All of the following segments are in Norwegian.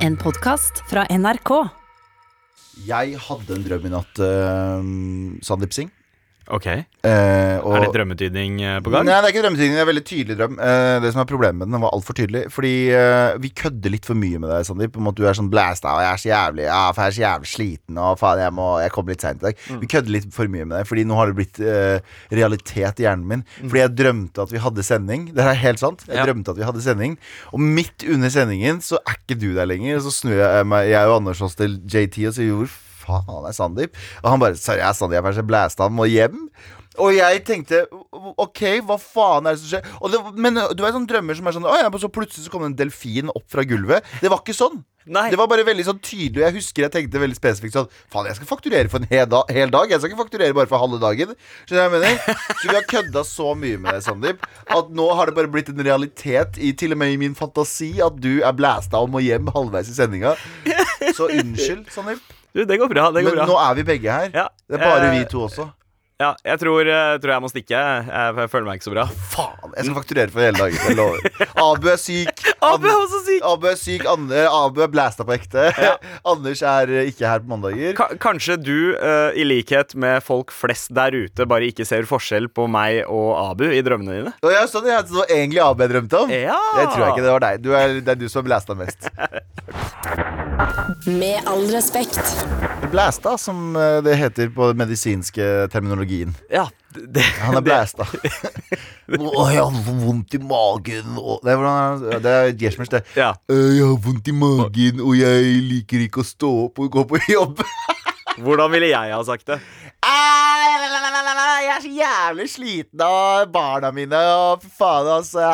En podkast fra NRK. Jeg hadde en drøm i natt, uh, Sandeep Singh. Ok, Eh, og- Er det drømmetydning eh, på gang? Nei, det er ikke drømmetydning. Det er veldig tydelig drøm. Eh, det som er Problemet med den, den var altfor tydelig. Fordi eh, vi kødder litt for mye med deg, Sandeep. Om at du er sånn blæsta, og jeg er så jævlig Ja, for jeg er så jævlig sliten, og faen, jeg, må, jeg kommer litt seint i dag. Mm. Vi kødder litt for mye med deg, Fordi nå har det blitt eh, realitet i hjernen min. Fordi jeg drømte at vi hadde sending. Det er helt sant. Jeg Mm. Ja. drømte at vi hadde sending, og midt under sendingen så er ikke du der lenger. Så snur jeg meg, jeg og Anders oss til JT og sier hvor faen er Sandeep? Og han bare Sorry, jeg er Sandeep, jeg er så blæsta, han må hjem. Og jeg tenkte OK, hva faen er det som skjer? Det, men du vet sånne drømmer som er sånn Å ja, så plutselig så kom det en delfin opp fra gulvet. Det var ikke sånn. Nei. Det var bare veldig sånn tydelig. Jeg husker jeg tenkte veldig spesifikt sånn Faen, jeg skal fakturere for en hel, da, hel dag. Jeg skal ikke fakturere bare for halve dagen. Skjønner du hva jeg mener? Så vi har kødda så mye med det, Sandeep, at nå har det bare blitt en realitet, i, til og med i min fantasi, at du er blæsta og må hjem halvveis i sendinga. Så unnskyld, Sandeep. Du, det går bra. det går Men bra nå er vi begge her. Ja, Det er bare eh, vi to også. Ja, jeg tror, eh, tror jeg må stikke. Jeg, jeg føler meg ikke så bra. Faen, jeg skal fakturere for hele dagen. Jeg lover. Abu er syk. Abu er også syk. Abu er syk. Ander, Abu er blæsta på ekte. Anders er eh, ikke her på mandager. K kanskje du, uh, i likhet med folk flest der ute, bare ikke ser forskjell på meg og Abu i drømmene dine? Ja, sånn, jeg, det var egentlig Abu jeg drømte om. Ja. Det tror jeg ikke det var deg. Du er, det er du som er blæsta mest. Med all respekt. Blæsta, som eh, det heter på den medisinske terminologien. Ja, det, Han er blæsta. Å, jeg har vondt i magen og Det er, det er Geshmers, det. ja. «Øh, Jeg har vondt i magen, og jeg liker ikke å stå opp og gå på jobb. Hvordan ville jeg ha sagt det? Jeg er så jævlig sliten av barna mine. Og faen, altså.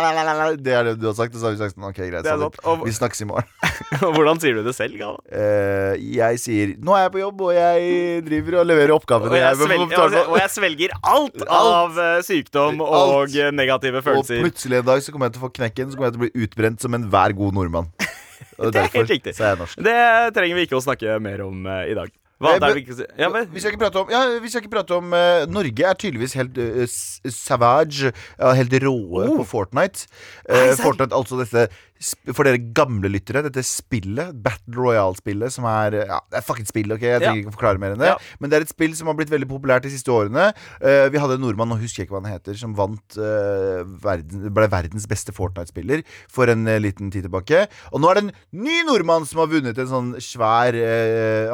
Det er det du har sagt. Og så har vi sagt ok, greit. Sant. Og- Vi snakkes i morgen. Hvordan sier du det selv, Gala? Uh, jeg sier nå er jeg på jobb, og jeg driver og leverer oppgavene. Og jeg, svelger, for- og jeg svelger alt, Alt. av eh, sykdom Alt. og negative følelser. og plutselig en dag så kommer jeg til å få knekken, så kommer jeg til å bli utbrent som enhver god nordmann. Og Det er helt riktig. så. Det trenger vi ikke å snakke mer om uh, i dag. Hva Eh, vi ikke? Ja, men, Vi skal ikke prate om, ja, vi skal ikke prate om uh, Norge er tydeligvis helt uh, savage, uh, helt råe Oh. på Fortnite. Fortnite, altså dette For dere gamle lyttere, dette spillet, Battle Royale-spillet, som er Ja, det er fuckings spill, OK? Jeg trenger Ja. ikke forklare mer enn det. Ja. Men det er et spill som har blitt veldig populært de siste årene. Uh, vi hadde en nordmann, nå husker jeg ikke hva han heter, som vant uh, verden, ble verdens beste Fortnite-spiller for en uh, liten tid tilbake. Og nå er det en ny nordmann som har vunnet en sånn svær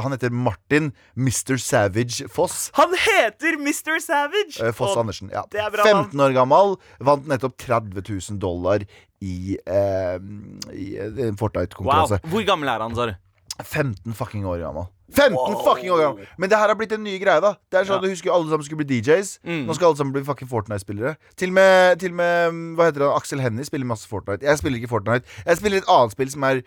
Han heter Martin Mr. Savage Foss. han heter Mr. Savage! Foss Og- Andersen. Ja. det er bra 15 år gammel. Vant nettopp 30 000 dollar i, eh, i en Fortnite-konkurranse. Hvor gammel er han, sa du? 15 fucking år gammel. 15 Wow. fucking år gammel Men det her har blitt en ny greie, da. Det er sånn Ja. Du husker alle sammen skulle bli DJs. Mm. Nå skal alle sammen bli fucking Fortnite-spillere. Til og med, til med mm, Hva heter det, Aksel Hennie spiller masse Fortnite. Jeg spiller ikke Fortnite. Jeg spiller et annet spill som er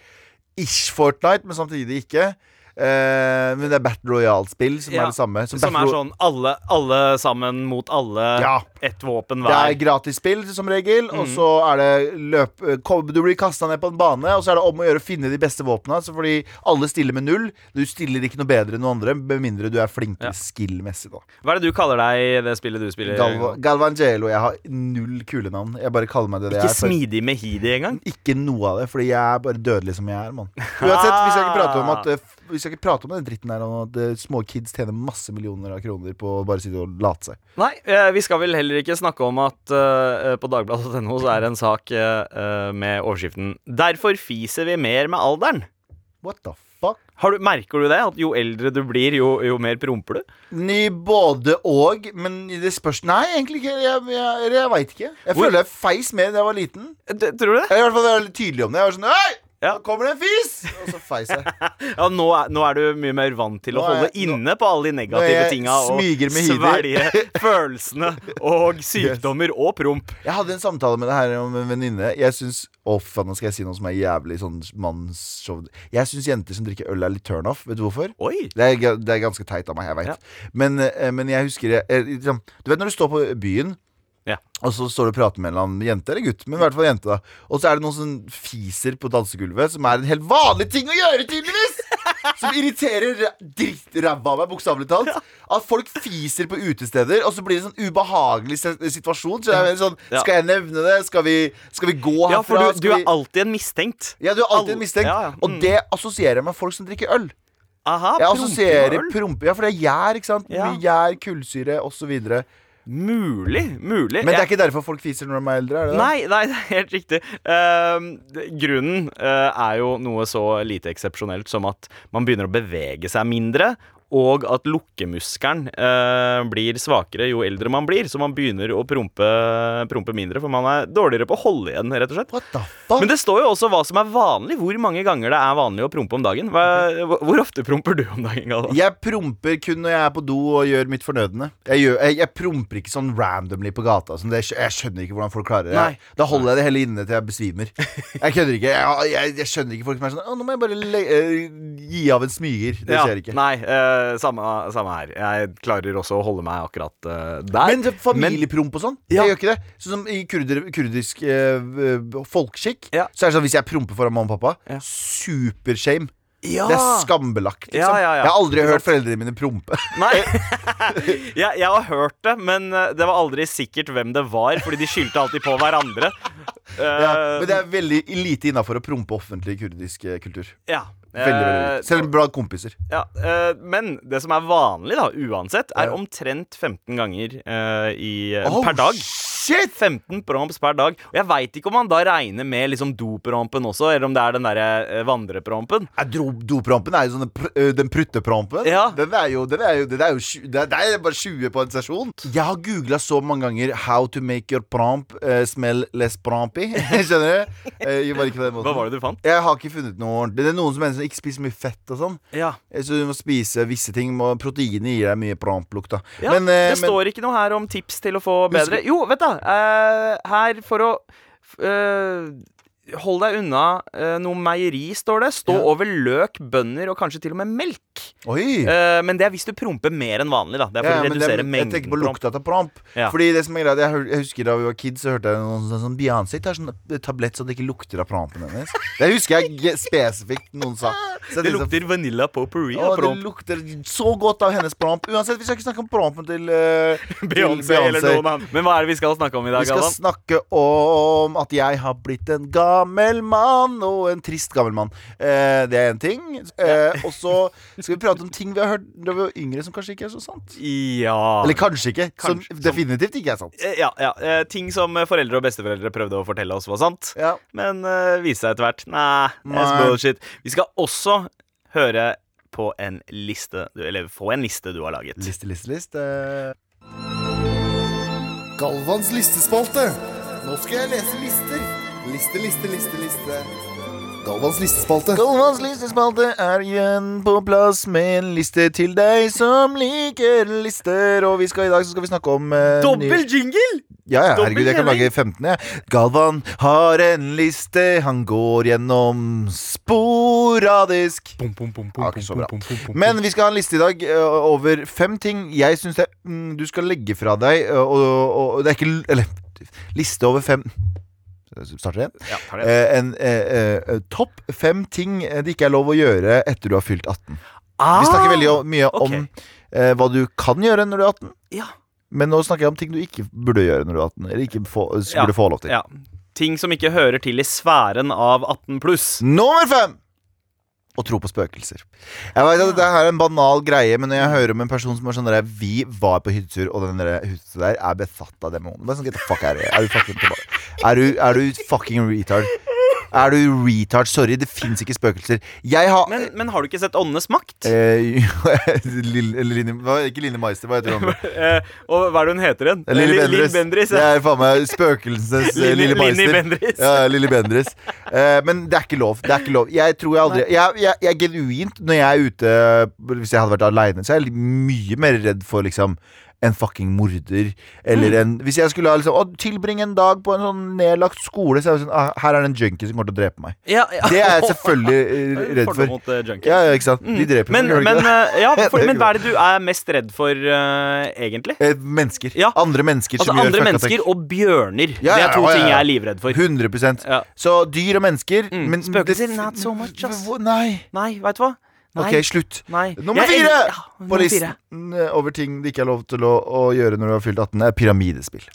ish Fortnite, men samtidig ikke. Eh, men det er Battle Royale-spill som Ja. er det samme. Som, Som er sånn alle, alle sammen mot alle, Ja. ett våpen Det er hver. gratisspill som regel, og Mm. så er det løp Du blir kasta ned på en bane, og så er det om å gjøre å finne de beste våpna. Fordi alle stiller med null. Du stiller ikke noe bedre enn noen andre, med mindre du er flink Ja. skill-messig. da Hva er det du kaller deg i det spillet du spiller? Galva, Galvangelo. Jeg har null kule navn. Jeg bare kaller meg det det Ikke er. Ikke smidig med Heidi engang? Ikke noe av det, fordi jeg er bare dødelig som jeg er, mann. Uansett, vi skal ikke prate om at eh, Vi skal ikke prate om den dritten her om at eh, små kids tjener masse millioner av kroner på å bare sitte og late seg. Nei, eh, vi skal vel heller ikke snakke om at uh, på dagbladet.no så er det en sak eh, med overskriften 'Derfor fiser vi mer med alderen'. What the fuck? Har du, merker du det? At jo eldre du blir, jo, jo mer promper du? Ny både og, men det spørs Nei, egentlig ikke. Jeg, jeg, jeg veit ikke. Jeg Hvor- føler jeg feis mer da jeg var liten. D tror du det? Jeg er i hvert fall tydelig om det. Jeg var sånn Hei! Ja. Nå kommer det en fis! Og så feis jeg. Ja, nå er, nå er du mye mer vant til Nå å holde jeg- nå- inne på alle de negative tinga og svelge følelsene og sykdommer og promp. Jeg hadde en samtale med det her om en venninne. Jeg syns Å, faen, nå skal jeg si noe som er jævlig sånn mannsshow. Jeg syns jenter som drikker øl, er litt turnoff. Vet du hvorfor? Det er, det er ganske teit av meg, jeg veit. Ja. Men, eh, men jeg husker jeg, jeg, liksom, Du vet når du står på byen Ja. Og så står du og prater med en eller annen jente eller gutt, men i hvert fall jente. da Og så er det noen som fiser på dansegulvet, som er en helt vanlig ting å gjøre, tydeligvis! Som irriterer drittræva av meg, bokstavelig talt. At folk fiser på utesteder, og så blir det en sånn ubehagelig situasjon. Så jeg sånn, Skal jeg nevne det? Skal vi, skal vi gå Ja, for du, du er alltid en mistenkt. ja, du er alltid en mistenkt. Ja, ja. Og Mm. det assosierer jeg med folk som drikker øl. Aha, Jeg assosierer prompe Ja, for det er gjær, ikke sant? Mye gjær, kullsyre osv. Mulig, mulig. Men det er ikke derfor folk fiser når de er eldre? er det det? Nei, nei, det er helt riktig. Uh, grunnen uh, er jo noe så lite eksepsjonelt som at man begynner å bevege seg mindre, og at lukkemuskelen eh, blir svakere jo eldre man blir. Så man begynner å prompe, prompe mindre, for man er dårligere på å holde igjen, rett og slett. Men det står jo også hva som er vanlig. Hvor mange ganger det er vanlig å prompe om dagen. Hva, hvor- ofte promper du om dagen, Galvan? Jeg promper kun når jeg er på do og gjør mitt fornødne. Jeg, gjør, jeg, jeg promper ikke sånn randomly på gata. Sånn, det, jeg skjønner ikke hvordan folk klarer det. Nei. Da holder jeg det hele inne til jeg besvimer. Jeg kødder ikke. Jeg, jeg, skjønner ikke folk som er sånn Å, nå må jeg bare eh, gi av en smyger. Det Ja, skjer ikke. Nei, eh, samme, samme her. Jeg klarer også å holde meg akkurat eh, der. Men familiepromp og sånn, jeg gjør ikke det. Sånn som i kurder, kurdisk eh, eh, folkeskikk, så er det sånn hvis jeg promper foran mamma og pappa, supershame. Ja. Det er skambelagt, liksom. Ja, ja, ja. Jeg har aldri hørt foreldrene mine prompe. Nei. jeg, jeg har hørt det, men eh, det var aldri sikkert hvem det var, fordi de skyldte alltid på hverandre. Eh, men det er veldig lite innafor å prompe offentlig kurdisk eh, kultur. ja. Veldig, veldig. Selv blant kompiser. Ja, uh, men det som er vanlig, da, uansett, er omtrent 15 ganger uh, i, Oh, per dag. Shit! 15 promps per dag. Og jeg veit ikke om man da regner med liksom doprompen også, eller om det er den derre vandreprompen. Jeg dro- Doprompen er jo sånn pr Den prutteprompen. Ja. Den er jo, den er jo, den er jo det, er, er bare 20 på en sesjon. Jeg har googla så mange ganger 'How to make your promp uh, smell less prompy'. Skjønner du? Uh, jeg bare ikke på den måten. Hva var det du fant? Jeg har ikke funnet noe ordentlig. Det er noen som mener som ikke spiser mye fett og sånn. Ja, Eh, Så du må spise visse ting. Proteinet gir deg mye promplukt, da. ja Men, uh, Det men- står ikke noe her om tips til å få Husker- bedre Jo, vet du. eh, her for å eh, Hold deg unna uh, noe meieri, står det. Stå Ja. over løk, bønner og kanskje til og med melk. Eh, men det er hvis du promper mer enn vanlig, da. Det er for Ja, å redusere det- mengden jeg tenker på lukta av promp. Ja. Fordi det som er greit jeg, jeg husker Da vi var kids, så hørte jeg noen sånn, sånn Beyoncé tar sånn tablett så det ikke lukter av prompen hennes. Det husker jeg spesifikt noen sa. Så Det det lukter lukter vanilla potpourri av promp. det lukter så godt av hennes promp. Uansett, vi skal ikke snakke om prompen til, uh, Beyoncé eller noen annen. Men hva er det vi skal snakke om i dag, Vi skal Galvan? snakke om at jeg har blitt en gammel mann, og en trist gammel mann. Eh, det er én ting. Eh, og så skal vi prate om ting vi har hørt da vi var yngre, som kanskje ikke er så sant. Ja. Eller kanskje ikke. Kanskje- som- definitivt ikke er sant. Eh, Ja, ja. eh, Ting som foreldre og besteforeldre prøvde å fortelle oss var sant. Ja. Men uh, viste seg etter hvert Nei, that's bullshit. Vi skal også høre på en liste du, Eller få en liste du har laget. Liste, liste, liste. Galvans listespalte. Nå skal jeg lese lister. Liste, liste, liste, liste. Galvans listespalte. Galvans listespalte er igjen på plass med en liste til deg som liker lister. Og vi skal i dag så skal vi snakke om eh, Dobbel jingle! Ja, ja, herregud, jeg kan lage 15, jeg. Galvan har en liste, han går gjennom sporadisk. Ja, ikke så bra. Men vi skal ha en liste i dag ø, over fem ting jeg syns mm, du skal legge fra deg. ø, Og, og, og det er ikke l- Eller liste over fem Starter igjen. Ja, tar det. Eh, en eh, eh, Topp fem ting eh, det ikke er lov å gjøre etter du har fylt 18. Ah, Vi snakker veldig o- mye ok. om eh, hva du kan gjøre når du er 18. Ja. Men nå snakker jeg om ting du ikke burde gjøre når du er 18. Eller ikke få, Ja. få lov til. ja. Ting som ikke hører til i sfæren av 18 pluss. Nummer fem! Å tro på spøkelser. Jeg vet at her er en banal greie, men når jeg hører om en person som er sånn der, Vi var på hyttetur, og den der huset der er besatt av demoner. Bare sånn, get the fuck out of here. Er du fucking tilbake? Er du, er du fucking retard? Er du retard? Sorry, det fins ikke spøkelser. Har Men, men har du ikke sett Åndenes makt? eh, Lille, Line, Ikke Line Meister, hva heter hun? Eh, og hva er det hun heter igjen? Lille Bendris Li- Bendriss. Lill Bendriss. Det er faen meg spøkelsenes eh, Lille Meister. Bendris. Ja, Lille Bendriss. Eh, men det er ikke lov. Det er ikke lov. Jeg tror jeg aldri Jeg, jeg, jeg er genuint når jeg er ute Hvis jeg hadde vært aleine, så er jeg mye mer redd for liksom en fucking morder. Eller Mm. en Hvis jeg skulle liksom, tilbringe en dag på en sånn nedlagt skole, så er det sånn ah, Her er det en junkie som kommer til å drepe meg. Ja, ja. Det er jeg selvfølgelig eh, redd for. mot uh. Ja, ja, ikke sant? De dreper Men, gjør de men, eh, ja, for, men hva er det du er mest redd for, uh, egentlig? Mennesker. Ja. Andre mennesker Altså som gjør Andre fucka mennesker og bjørner. Ja, det er to ting jeg er livredd for. 100 Ja. Så dyr og mennesker Mm. men Spøkelser, not so much, ass. Nei. Nei, veit du hva? Nei. Ok, slutt. Nei. Nummer fire på fire. Listen over ting det ikke er lov til å, å gjøre når du har fylt 18, er pyramidespill.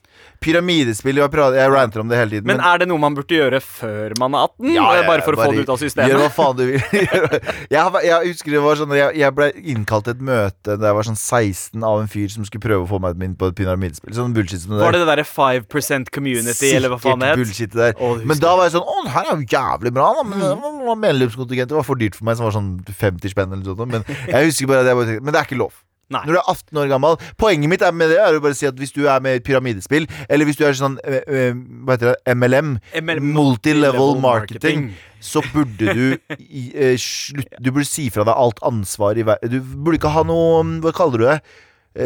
Pyramidespill, jeg, prater, jeg ranter om det hele tiden. Men er det noe man burde gjøre før man er 18? Ja, ja, bare for å få det ut av systemet? Gjør hva faen du vil. jeg, jeg husker det var sånn Jeg, jeg ble innkalt til et møte da jeg var sånn 16 av en fyr som skulle prøve å få meg inn på et pyramidespill. Sånn bullshit som det Var det det derre 5 community, eller hva faen det het? bullshit der. Å, men da var jeg sånn Å, det her er jo jævlig bra, da. Men Mm. medlemskontingentet var for dyrt for meg, som var sånn 50 spenn eller noe sånt. Men jeg husker bare at jeg bare tenkte Men det er ikke lov. Nei. Når du er 18 år gammel Poenget mitt er med det Er å bare si at hvis du er med i et pyramidespill, eller hvis du er sånn eh, Hva heter det? MLM, MLM, multilevel marketing, marketing. så burde du eh, slutt, Du burde si fra deg alt ansvar i verden. Du burde ikke ha noe Hva kaller du det?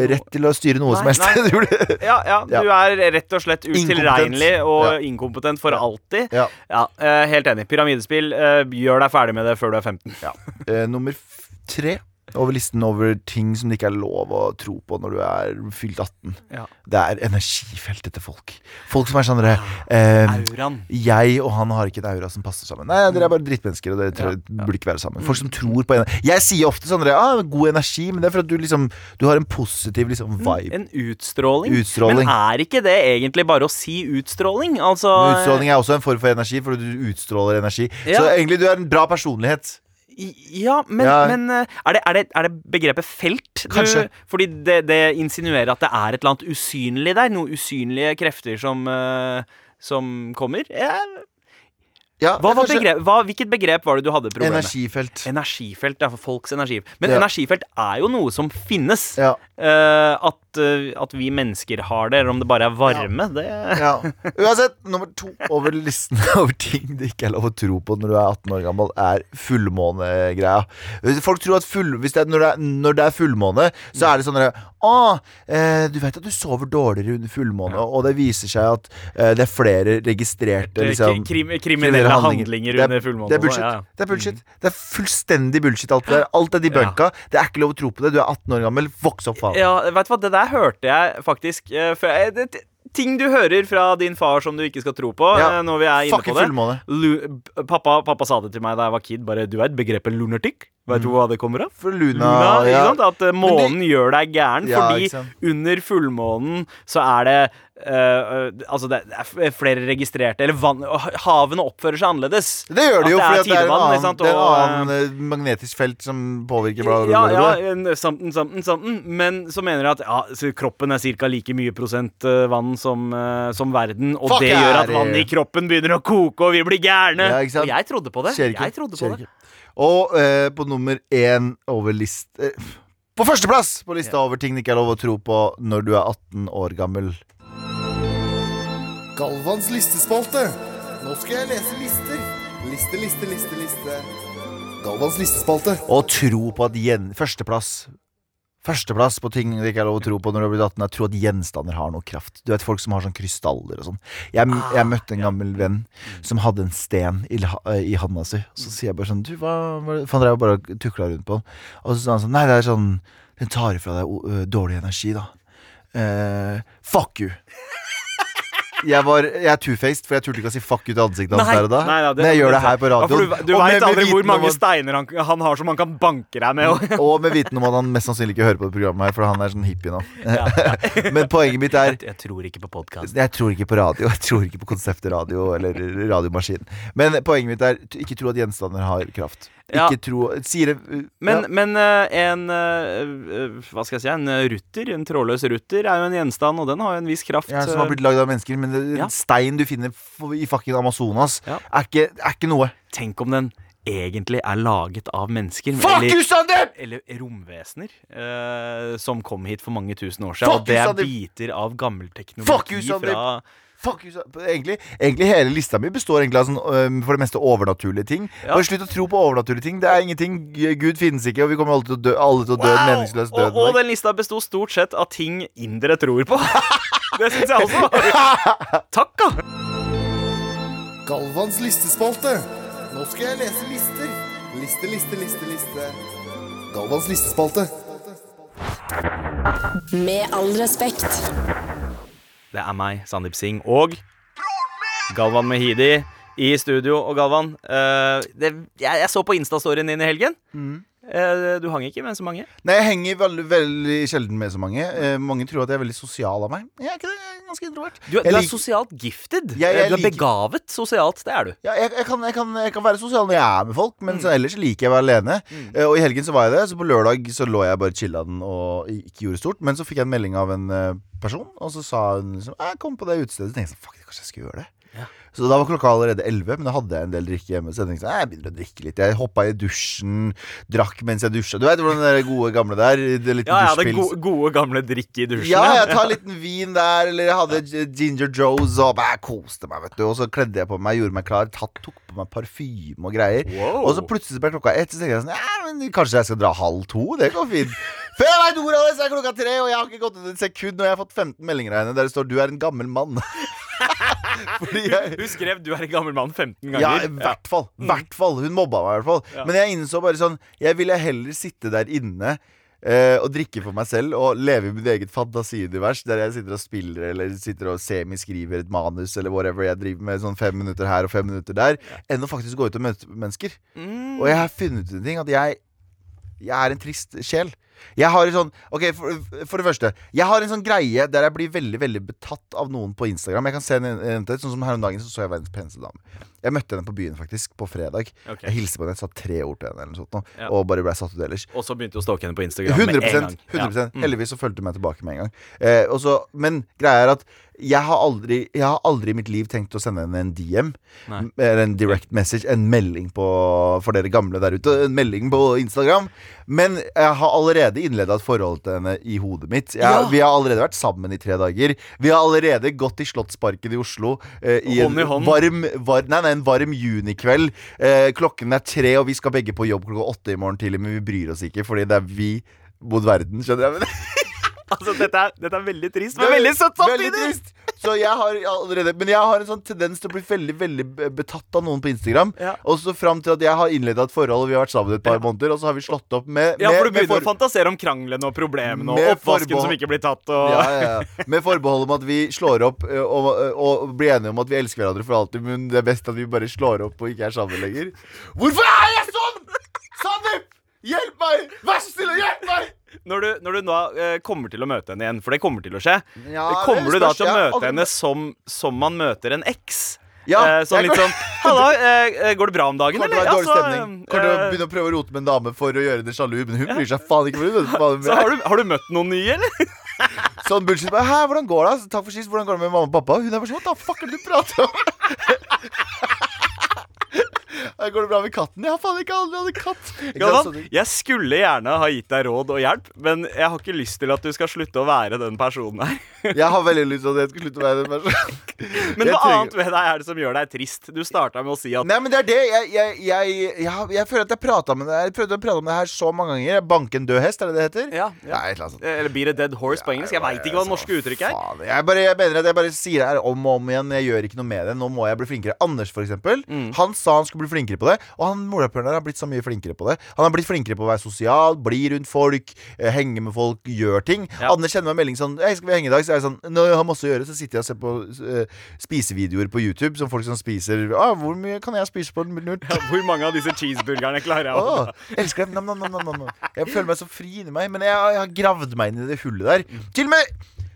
Rett til å styre noe som helst. nei. Burde- Ja, ja, du er rett og slett utilregnelig og Ja. inkompetent for alltid. ja. Ja, Helt enig. Pyramidespill, gjør deg ferdig med det før du er 15. Eh, nummer tre over listen over ting som det ikke er lov å tro på når du er fylt 18. Ja. Det er energifeltet til folk. Folk som er sånn eh, Auraen. Jeg og han har ikke et aura som passer sammen. Nei, Dere er bare drittmennesker, og dere Ja, ja. burde ikke være sammen. Folk som tror på energi. Jeg sier ofte sånn ah, god energi, men det er for at du liksom Du har en positiv liksom vibe. En utstråling. Utstråling. Men er ikke det egentlig bare å si utstråling? Altså Men Utstråling er også en form for energi, for du utstråler energi. Så egentlig du er en bra personlighet. Ja, men, Ja. men eh, er, det, er, det, er det begrepet felt? Du- Kanskje. fordi det, det insinuerer at det er et eller annet usynlig der. Noen usynlige krefter som, eh, som kommer. Ja, Ja, hva var kanskje begrep, hva, hvilket begrep var det du hadde problem med? Energifelt. Energifelt, ja, for folks energi. Men Ja. energifelt er jo noe som finnes. Ja. Eh, at, eh, at vi mennesker har det, eller om det bare er varme, det Ja. Uansett, nummer to over listen over ting det ikke er lov å tro på når du er 18 år gammel, er fullmånegreia. Folk tror at full, hvis det er, når, det er, når det er fullmåne, så er det sånn derre Å, eh, du vet at du sover dårligere under fullmåne, og det viser seg at eh, det er flere registrerte liksom, Krim, kriminelle handlinger, Det er- under fullmåne. Det er bullshit. Ja, ja. Det er bullshit Det er fullstendig bullshit, alt det der. Alt er debunka. Det er ikke lov å tro på det. Du er 18 år gammel. Voks opp, faen. Ja, vet du hva, det der hørte jeg faktisk eh, før jeg, det, Ting du hører fra din far som du ikke skal tro på, Ja. eh, når vi er inne Fuck på det. Lu, pappa, pappa sa det til meg da jeg var kid. Bare, du vet begrepet lunertikk? Vet du hva det kommer av? For Luna, Luna, ja. At månen månen gjør deg gæren. Ja, fordi under fullmånen så er det eh, eh, Altså, det er flere registrerte Eller vann, havene oppfører seg annerledes. Det gjør det jo, for det er en annen, sant, det en og, annen eh, magnetisk felt som påvirker bla, bla, Ja, bla. ja, bla. en something, something, something. Men så mener jeg at ja, kroppen er ca. like mye prosent eh, vann som, eh, som verden. Og Fuck det gjør at vannet i kroppen begynner å koke, og vi blir gærne. Ja, og jeg trodde på det. Skjer. Jeg trodde på det. Og uh, på nummer én over list Uh, På førsteplass på lista over ting det ikke er lov å tro på når du er 18 år gammel. Galvans listespalte. Nå skal jeg lese lister. Liste, liste, liste, liste. Galvans listespalte. Å tro på at gjen... Førsteplass. Førsteplass på ting det ikke er lov å tro på når du har blitt 18, er å tro at gjenstander har noe kraft. Du vet folk som har sånn krystaller og sånn. Jeg, jeg møtte en gammel venn som hadde en sten i, i handa si. Så sier jeg bare sånn Du, hva, hva For han drev bare og tukla rundt på den. Og så sa han sånn Nei, det er sånn Den tar ifra deg dårlig energi, da. Uh, fuck you. Jeg, var, jeg er two-faced, for jeg turte ikke å si fuck ut i ansiktet hans der og da. nei, nei, det- Men jeg gjør det her på Ja, du du veit aldri hvor mange at- steiner han, han har som han kan banke deg med. Og, Og med viten om at han mest sannsynlig ikke hører på det programmet her, for han er sånn hippie nå. Men poenget mitt er jeg tror ikke på podkast. Jeg tror ikke på radio. Jeg tror ikke på konseptet radio eller radiomaskin. Men poenget mitt er ikke tro at gjenstander har kraft. Ja. Ikke tro Sier det uh, Men, ja. men eh, en eh, eh, Hva skal jeg si? En rutter, en trådløs rutter, er jo en gjenstand, og den har jo en viss kraft. ja, Som har eh, blitt lagd av mennesker, men det, Ja. stein du finner i fucking Amazonas, er, ikke, er ikke noe. Tenk om den egentlig er laget av mennesker. Fuck eller, you, Sander! eller romvesener eh, som kom hit for mange tusen år siden. Fuck og det er Sandeep! biter av gammel teknologi Sandeep! fra Fuck you, Egentlig, egentlig hele lista mi består egentlig av sånn, øhm, for det meste overnaturlige ting. Ja. Bare slutt å tro på overnaturlige ting. Det er ingenting. Gud finnes ikke, og vi kommer alle til å dø, alle til å dø en meningsløs død. Og, og den lista besto stort sett av ting indere tror på. Det syns jeg også. Takk, da. Galvans listespalte. Nå skal jeg lese lister. Liste, liste, liste, liste. Galvans listespalte. Med all respekt. Det er meg, Sandeep Singh, og Galvan Mehidi i studio. Og Galvan, eh, det, jeg, jeg så på Insta-storyen din i helgen. Eh, du hang ikke med så mange. Nei, jeg henger veldig, veldig sjelden med så mange. Eh, mange tror at jeg er veldig sosial av meg. Jeg er ikke det. Jeg er ganske introvert. Du, er- du er sosialt gifted. Jeg- jeg Eh, du er liker- begavet sosialt. Det er du. Ja, jeg, jeg, kan, kan, jeg kan være sosial når jeg er med folk, men mm. ellers liker jeg å være alene. Eh, og i helgen så var jeg det, så på lørdag så lå jeg bare chilladen og ikke gjorde stort. Men så fikk jeg en melding av en eh, person, og så sa hun liksom Jeg kom på det utestedet. Så tenkte jeg sånn, fuck, kanskje jeg skulle gjøre det. Ja. Så da var klokka allerede 11, men da hadde jeg en del drikke hjemme. Så jeg tenkte sånn, jeg begynner å drikke litt. Jeg hoppa i dusjen, drakk mens jeg dusja. Du vet hvordan det gode gamle der? Det Ja, ja, det dusjpils. gode, gode gamle drikke i dusjen. Ja, jeg tar en liten vin der, eller jeg hadde Ginger Joes og bare koste meg, vet du. Og så kledde jeg på meg, gjorde meg klar, tatt, tok på meg parfyme og greier. Wow. Og så plutselig ble klokka ett, så tenkte jeg sånn Ja, men kanskje jeg skal dra halv to? Det går fint. Før jeg veit ordet av det, så er klokka tre, og jeg har ikke gått ut et sekund, og jeg har fått 15 meldinger av henne der det står 'du er en gammel mann'. Jeg Hun skrev 'du er en gammel mann' 15 ganger. ja, i hvert fall. hvert fall Hun mobba meg i hvert fall. Ja. Men jeg innså bare sånn Jeg ville heller sitte der inne eh, og drikke for meg selv og leve i mitt eget fantasiunivers der jeg sitter og spiller eller sitter og semiskriver et manus eller whatever jeg driver med sånn fem minutter her og fem minutter der, enn å faktisk gå ut og møte mennesker. Mm. Og jeg har funnet ut en ting at jeg jeg er en trist sjel. Jeg har en sånn Ok, for, for det første. Jeg har en sånn greie der jeg blir veldig veldig betatt av noen på Instagram. Jeg kan se en, en, Sånn som her om dagen så så jeg verdens peneste dame. Jeg møtte henne på byen faktisk på fredag. Okay. Jeg hilste på henne, sa tre ord til henne sånt, Ja. og bare ble satt ut ellers. Og så begynte du å stalke henne på Instagram med 100, en gang. 100% Ja. Mm. Heldigvis så fulgte hun meg tilbake med en gang. Eh, og så- men greia er at jeg har, aldri, jeg har aldri i mitt liv tenkt å sende henne en DM. Nei. Eller en direct message, en melding på For dere gamle der ute. En melding på Instagram. Men jeg har allerede innleda et forhold til henne i hodet mitt. Jeg, Ja. Vi har allerede vært sammen i tre dager. Vi har allerede gått i Slottsparken i Oslo eh, i Hånd i en hånd. varm, var, nei, nei, en varm junikveld. Eh, klokken er tre, og vi skal begge på jobb klokka åtte i morgen tidlig, men vi bryr oss ikke, fordi det er vi mot verden. Skjønner jeg? Altså, dette er, dette er veldig trist, men veldig søtt Veldig samtidig. trist. Så jeg har allerede Men jeg har en sånn tendens til å bli veldig veldig betatt av noen på Instagram. Ja. Og så fram til at jeg har innleda et forhold, og vi har vært sammen et par måneder, og så har vi slått opp med Ja, for du begynner for- å fantasere om kranglene og problemene og oppvasken forbehold. som ikke blir tatt og ja, ja, ja. Med forbehold om at vi slår opp og, og blir enige om at vi elsker hverandre for alltid, men det er best at vi bare slår opp og ikke er sammen lenger. Hvorfor er jeg sånn?! Sandeep! Hjelp meg! Vær så snill og hjelp meg! Når du, når du nå eh, kommer til å møte henne igjen, for det kommer til å skje, Ja, det kommer du da spørs, til å ja. møte henne som, som man møter en eks? Ja, eh, sånn jeg litt sånn Halla, eh, går det bra om dagen, Kommer til å være dårlig Ja, så, stemning. Kommer til å eh, begynne å prøve å rote med en dame for å gjøre henne sjalu, men hun bryr seg faen ikke. For hun vet faen så har du, har du møtt noen nye, eller? Sånn bullshit. Bare, Hæ, hvordan går det? Takk for sist. Hvordan går det med mamma og pappa? Hun er bare sånn Hva fuck er det du prater om? Går det bra med katten? Jeg har faen ikke aldri hatt katt. Galvan, jeg skulle gjerne ha gitt deg råd og hjelp, men jeg har ikke lyst til at du skal slutte å være den personen her. Jeg har veldig lyst til at jeg skal slutte å være den personen. Men hva annet ved deg er det som gjør deg trist? Du starta med å si at Nei, men det er det. Jeg, jeg, jeg, jeg, føler at jeg prata med det Jeg prøvde å prate om det her så mange ganger. Banke en død hest, er det det heter? Ja, ja et eller. Eller beat a dead horse på engelsk. Jeg veit ikke hva det norske uttrykket er. Faen, jeg, bare, jeg mener at jeg bare sier det her om og om igjen. Jeg gjør ikke noe med det. Nå må jeg bli flinkere. Anders, for eksempel. Mm. Han sa han skulle bli flinkere på det, og han morapuleren der har blitt så mye flinkere på det. Han har blitt flinkere på å være sosial, bli rundt folk, eh, henge med folk, gjøre ting. Ja. Anders sender meg en melding sånn Jeg skal vi henge i dag? Så er jeg sånn Når jeg har masse å gjøre, så sitter jeg og ser på eh, spisevideoer på YouTube som folk som spiser ah, Hvor mye kan jeg spise på en minutt? Ja, Hvor mange av disse cheeseburgerne klarer jeg å oh, elsker det. Nam, nam, nam, nam. Jeg føler meg så fri inni meg. Men jeg, jeg har gravd meg inn i det hullet der. Til og med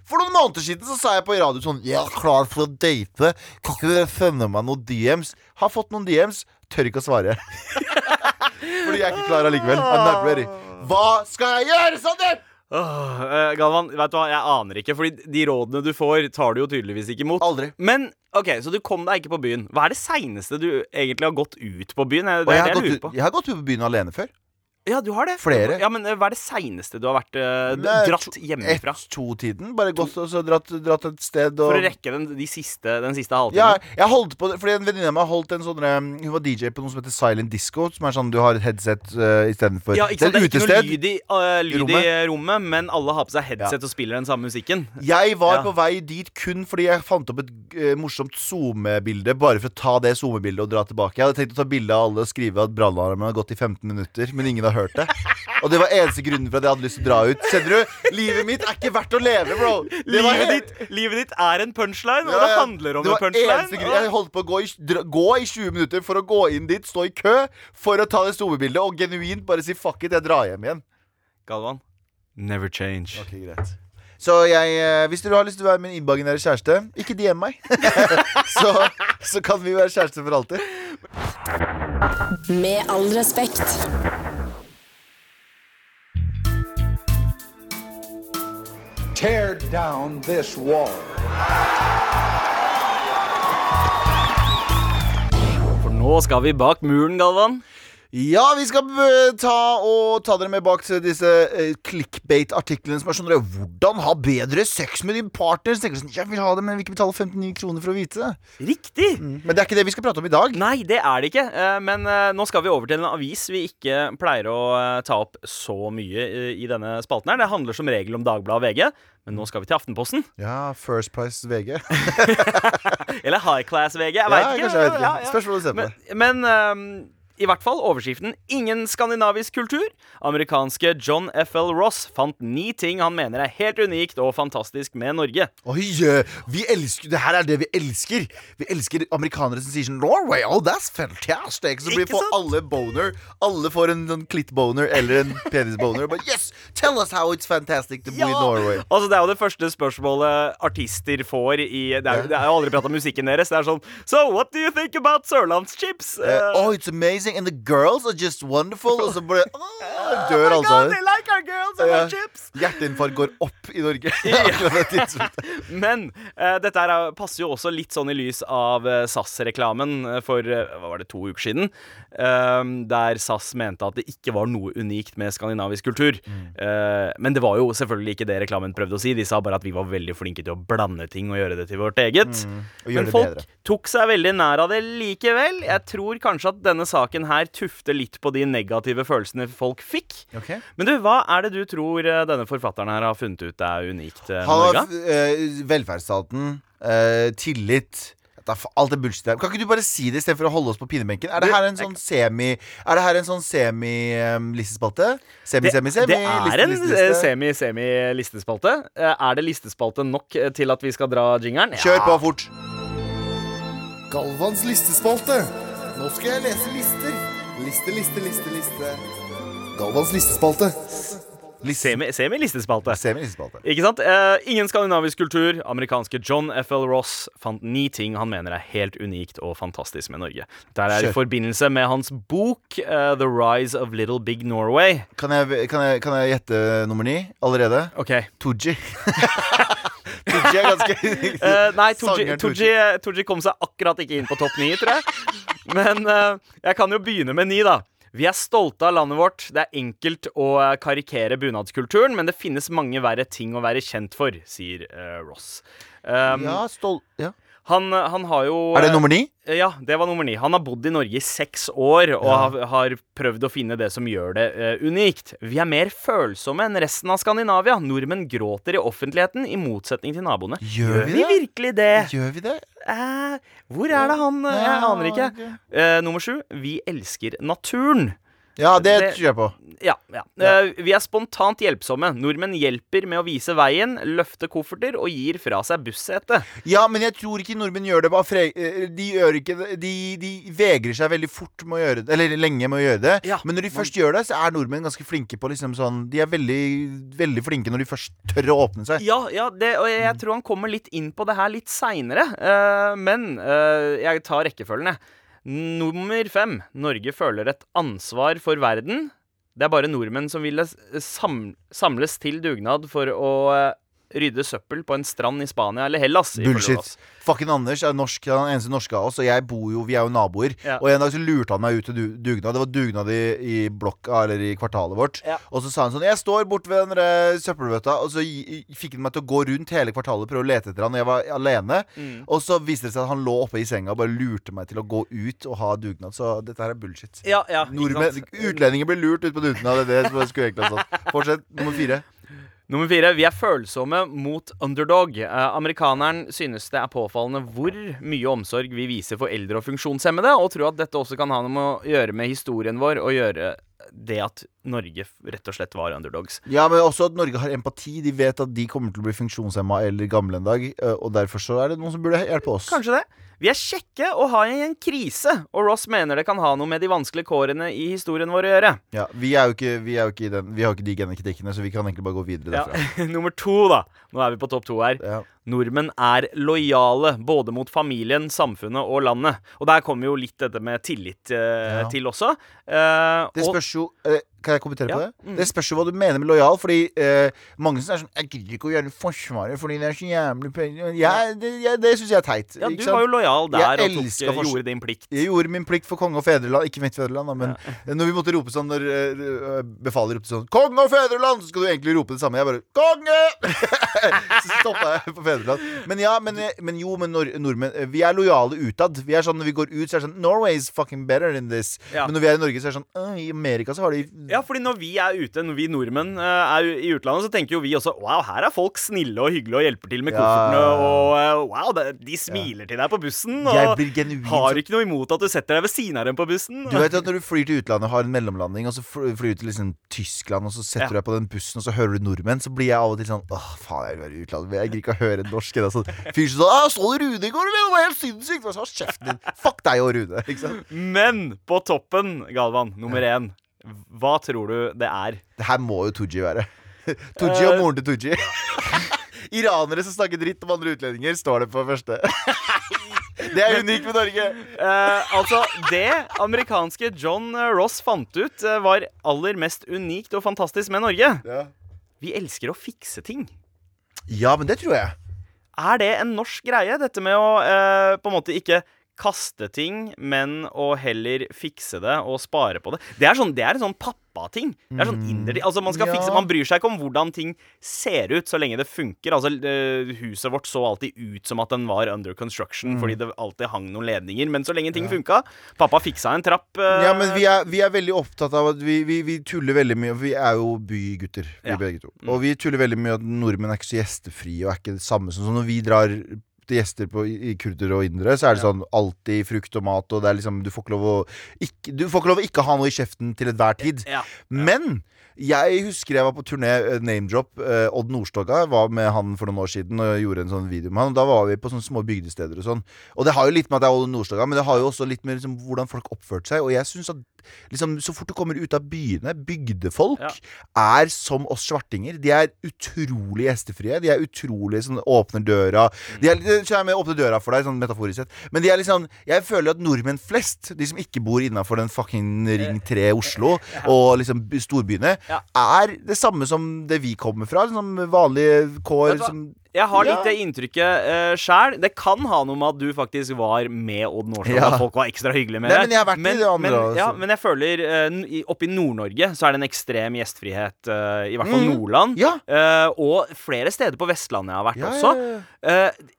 for noen måneder siden så sa jeg på radio sånn Jeg er klar for å date. Kan ikke dere sende meg noen DMs? Har fått noen DMs. Tør ikke å svare. Fordi jeg er ikke klar allikevel. I'm not ready. Hva skal jeg gjøre, Sander? Oh, uh, Galvan, vet du hva, jeg aner ikke. Fordi de rådene du får, tar du jo tydeligvis ikke imot. Aldri. Men ok, så du kom deg ikke på byen. Hva er det seineste du egentlig har gått ut på byen? Det jeg har, gått på. jeg har gått ut på byen alene før. Ja, du har det. Flere. Ja, men eh, Hva er det seineste du har vært eh, er dratt hjemmefra? Ett-to-tiden. Bare gått og så dratt, dratt et sted og For å rekke den, de siste, den siste Ja, jeg holdt på fordi en venninne av meg holdt en sånn um, Hun var DJ på noe som heter Silent Disco, som er sånn du har et headset uh, istedenfor Ja, ikke sant? Det er ikke noe lyd, i, uh, lyd i rommet. rommet, men alle har på seg headset og spiller den samme musikken. Jeg var Ja. på vei dit kun fordi jeg fant opp et uh, morsomt SoMe-bilde, bare for å ta det SoMe-bildet og dra tilbake. Jeg hadde tenkt å ta bilde av alle og skrive at brannalarmen har gått i 15 minutter, men ingen har hørt det. Og det var eneste grunnen for at jeg hadde lyst til å dra ut. Kjenner du? Livet mitt er ikke verdt å leve, bro. Det Livet ditt, livet ditt er en punchline, og Ja, det handler om det en punchline. grunn. Jeg holdt på å gå i, gå i 20 minutter for å gå inn dit, stå i kø for å ta det SoMe-bildet, og genuint bare si fuck it, jeg drar hjem igjen. Galvan, never change. Ok, greit Så jeg, eh, hvis dere har lyst til å være min imaginære kjæreste, ikke DM meg. så, så kan vi være kjærester for alltid. Med all respekt. Tear down this wall. For nå skal vi bak muren, Galvan. Ja, vi skal eh, ta, og ta dere med bak til disse eh, clickbait-artiklene som er sånn Hvordan ha bedre sex med din partner? Så tenker du sånn, Jeg vil ha det, men jeg vil ikke betale 59 kroner for å vite det. Riktig. Men det er ikke det vi skal prate om i dag. Nei, det er det ikke. Eh, Men eh, nå skal vi over til en avis vi ikke pleier å ta opp så mye i denne spalten. her Det handler som regel om Dagbladet og VG, men nå skal vi til Aftenposten. Ja, First Price VG. Eller High Class VG. Jeg Ja, vet ikke. kanskje jeg vet ikke. Ja, ja. Spørs hva du ser på Men, men ehm, i hvert fall overskriften 'Ingen skandinavisk kultur'. Amerikanske John F.L. Ross fant ni ting han mener er helt unikt og fantastisk med Norge. Oi, eh, vi elsker Det her er det vi elsker. Vi elsker amerikanere som sier sånn Norway, oh, that's fantastic. Så blir får alle boner. Alle får en, en klittboner eller en penisboner. But yes, tell us how it's fantastic to be in Norway. Altså Det er jo det første spørsmålet artister får i Det er, jo- det er jo aldri prat om musikken deres. Det er sånn So, what do you think about sørlandschips? Uh, oh, it's amazing, and the girls are just wonderful. Så bare oh, Oh my God, they like our girls and our chips! Hjerteinfarkt går opp i Norge. Men uh, dette her er- passer jo også litt sånn i lys av uh, SAS-reklamen eh, for uh, hva var det, to uker siden. eh, der SAS mente at det ikke var noe unikt med skandinavisk kultur. Mm. Men det var jo selvfølgelig ikke det reklamen prøvde å si. De sa bare at vi var veldig flinke til å blande ting og gjøre det til vårt eget. Mm. Men folk bedre. tok seg veldig nær av det likevel. Jeg tror kanskje at denne saken her tufter litt på de negative følelsene folk fikk. Okay. Men du, hva er det du tror eh, denne forfatteren her har funnet ut er unikt eh, med Norge? har eh, velferdsstaten, uh, tillit Alt det bullshit der. Kan ikke du bare si det istedenfor å holde oss på pinebenken? Er det her en sånn semi Er det her en sånn semi-listespalte? Det, Semi-semi-semi? det er en eh, semi-semi-listespalte. Eh, Er det listespalte nok eh, til at vi skal dra jingeren? Kjør på fort. Galvans listespalte. Nå skal jeg lese lister. Liste, liste, liste, liste. Galvans listespalte. Semi- Semi-listespalte. Semi Semi Ikke sant? Eh, ingen skandinavisk kultur. Amerikanske John F.L. Ross fant ni ting han mener er helt unikt og fantastisk med Norge. Der er i forbindelse med hans bok uh, The Rise of Little Big Norway. Kan jeg, kan, jeg, kan jeg gjette nummer ni allerede? Ok Tooji. Tooji er ganske uh, nei, Tooji, Tooji kom seg akkurat ikke inn på topp ni, tror jeg. Men uh, jeg kan jo begynne med ni, da. Vi er stolte av landet vårt. Det er enkelt å eh, karikere bunadskulturen, men det finnes mange verre ting å være kjent for, sier uh, Ross. Um, Ja, stolt ja. Han, han har jo Er det nummer ni? eh, Ja, det var nummer ni. Han har bodd i Norge i seks år og Ja. har, har prøvd å finne det som gjør det uh, unikt. Vi er mer følsomme enn resten av Skandinavia. Nordmenn gråter i offentligheten, i motsetning til naboene. Gjør vi det? virkelig det? Gjør vi det? Eh, hvor er det han eh, Jeg aner ikke. Uh, nummer sju. Vi elsker naturen. Ja, det Det- tror jeg på. Ja. ja. Eh, vi er spontant hjelpsomme. Nordmenn hjelper med å vise veien, løfte kofferter og gir fra seg bussetet. Ja, men jeg tror ikke nordmenn gjør det. Bare eh, de gjør ikke de, de vegrer seg veldig fort med å gjøre det. Eller lenge med å gjøre det. Ja, men når de først gjør det, så er nordmenn ganske flinke på liksom sånn De er veldig, veldig flinke når de først tør å åpne seg. Ja, ja det, og jeg, jeg tror han kommer litt inn på det her litt seinere. men uh, jeg tar rekkefølgen, jeg. Nummer fem. Norge føler et ansvar for verden. Det er bare nordmenn som ville samles til dugnad for å eh, rydde søppel på en strand i Spania eller Hellas. Bullshit. Fucking Anders er norsk, han den eneste norske av oss, og jeg bor jo, vi er jo naboer. Ja. Og en dag så lurte han meg ut til du- dugnad. Det var dugnad i, i blokka, eller i kvartalet vårt. Ja. Og så sa han sånn Jeg står bort ved den der søppelbøtta, og så fikk han meg til å gå rundt hele kvartalet prøve å lete etter han, og jeg var alene. Mm. Og så viste det seg at han lå oppe i senga og bare lurte meg til å gå ut og ha dugnad. Så dette her er bullshit. Ja, ja, Nordmenn, utlendinger blir lurt ut på dugnad. Det er det som jeg skulle egentlig ha sagt. Fortsett. Nummer fire. Nummer fire. Vi er følsomme mot underdog. Eh, amerikaneren synes det er påfallende hvor mye omsorg vi viser for eldre og funksjonshemmede, og tror at dette også kan ha noe med å gjøre med historien vår og gjøre det at Norge rett og slett var underdogs. Ja, men også at Norge har empati. De vet at de kommer til å bli funksjonshemma eller gamle en dag. øh, Og derfor så er det noen som burde hjelpe oss. Kanskje det. Vi er kjekke og har i en krise, og Ross mener det kan ha noe med de vanskelige kårene i historien vår å gjøre. Ja, vi er jo ikke, vi er jo ikke, i den, vi har jo ikke de genetikkene, så vi kan egentlig bare gå videre Ja. derfra. Nummer to, da. Nå er vi på topp to her. Ja. Nordmenn er lojale både mot familien, samfunnet og landet. Og der kommer jo litt dette med tillit eh, Ja. til også. Eh, Det spørs jo eh, Kan jeg kommentere på det? mm. Det spørs jo hva du mener med lojal. Fordi eh, mange som er sånn Jeg gidder ikke å gjøre Forsvaret fordi det er så jævlig penger. Jeg, det jeg, det syns jeg er teit. ja, du sant? var jo lojal der Jeg og tok, gjorde din plikt. Jeg gjorde min plikt for konge og fedreland. Ikke mitt fedreland, da, men når vi måtte rope sånn Når uh, befalet ropte sånn 'Konge og fedreland', så skal du egentlig rope det samme. Jeg bare 'Konge!' så stoppa jeg på fedreland. Men ja, men, men jo, men nord nordmenn eh, Vi er lojale utad. Vi er sånn Når vi går ut, så er det sånn 'Norway is fucking better than this'. Ja. Men når vi er i Norge, så er det sånn I Amerika så har de Ja, fordi når vi er ute, når vi nordmenn eh, er i utlandet, så tenker jo vi også Wow, her er folk snille og hyggelige og hjelper til med Ja. Og eh, wow, de smiler til deg på bussen. Og har ikke noe imot at du setter deg ved siden av dem på bussen. Du vet at Når du flyr til utlandet, har en mellomlanding, og så flyr du til liksom Tyskland, og så setter du deg på den bussen, og så hører du nordmenn, så blir jeg av og til sånn Åh, faen, jeg vil være i utlandet. Jeg gidder ikke å høre norsk. Altså. fyr som sånn «Åh, Så du Rune i går, eller? Det var helt sinnssykt! Og. Fuck deg og Rune. Men på toppen, Galvan, nummer én. Hva tror du det er? Det her må jo Tooji være. Tooji og moren til Tooji. Iranere som snakker dritt om andre utlendinger, står det på første. Det er unikt med Norge. Uh, altså, det amerikanske John eh, Ross fant ut, uh, var aller mest unikt og fantastisk med Norge. Ja. Vi elsker å fikse ting. ja, men det tror jeg. Er det en norsk greie, dette med å uh, på en måte ikke kaste ting, men å heller fikse det og spare på det? Det er, sånn, det er en sånn pappating. Det er sånn inderlig Altså, man Ja. fikse Man bryr seg ikke om hvordan ting ser ut, så lenge det funker. Altså, eh, huset vårt så alltid ut som at den var under construction, fordi det alltid hang noen ledninger. Men så lenge ting funka Pappa fiksa en trapp. eh, Ja, men vi er, vi er veldig opptatt av at vi, vi, vi tuller veldig mye. Vi er jo bygutter, vi Ja. begge to. Og vi tuller veldig mye at nordmenn er ikke så gjestefrie og er ikke det samme som når vi drar til gjester på, i kurder og indere, så er det sånn alltid frukt og mat, og det er liksom Du får ikke lov å ikke, Du får ikke lov å ikke ha noe i kjeften til enhver tid. Men jeg husker jeg var på turné, eh, name-drop. eh, Odd Nordstoga var med han for noen år siden og gjorde en sånn video med han. Og da var vi på sånne små bygdesteder og sånn. Og det har jo litt med at det er Odd Nordstoga, men det har jo også litt med liksom, hvordan folk oppførte seg. Og jeg synes at liksom, så fort du kommer ut av byene, bygdefolk Ja. er som oss svartinger. De er utrolig gjestefrie. De er utrolig sånn åpner døra. De er, de jeg med åpne døra for deg, sånn metaforisk sett. Men de er liksom Jeg føler at nordmenn flest, de som ikke bor innafor den fucking Ring 3 Oslo og liksom storbyene, Ja. er det samme som det vi kommer fra. Liksom vanlige kår som Jeg har litt det inntrykket uh, sjæl. Det kan ha noe med at du faktisk var med Odd Nordstrand. Ja. At folk var ekstra hyggelige med Nei, deg. men jeg har vært i det andre, men, ja, men jeg føler uh, Oppe i Nord-Norge så er det en ekstrem gjestfrihet. Uh, I hvert fall Mm. Nordland. Ja. Uh, og flere steder på Vestlandet jeg har vært også.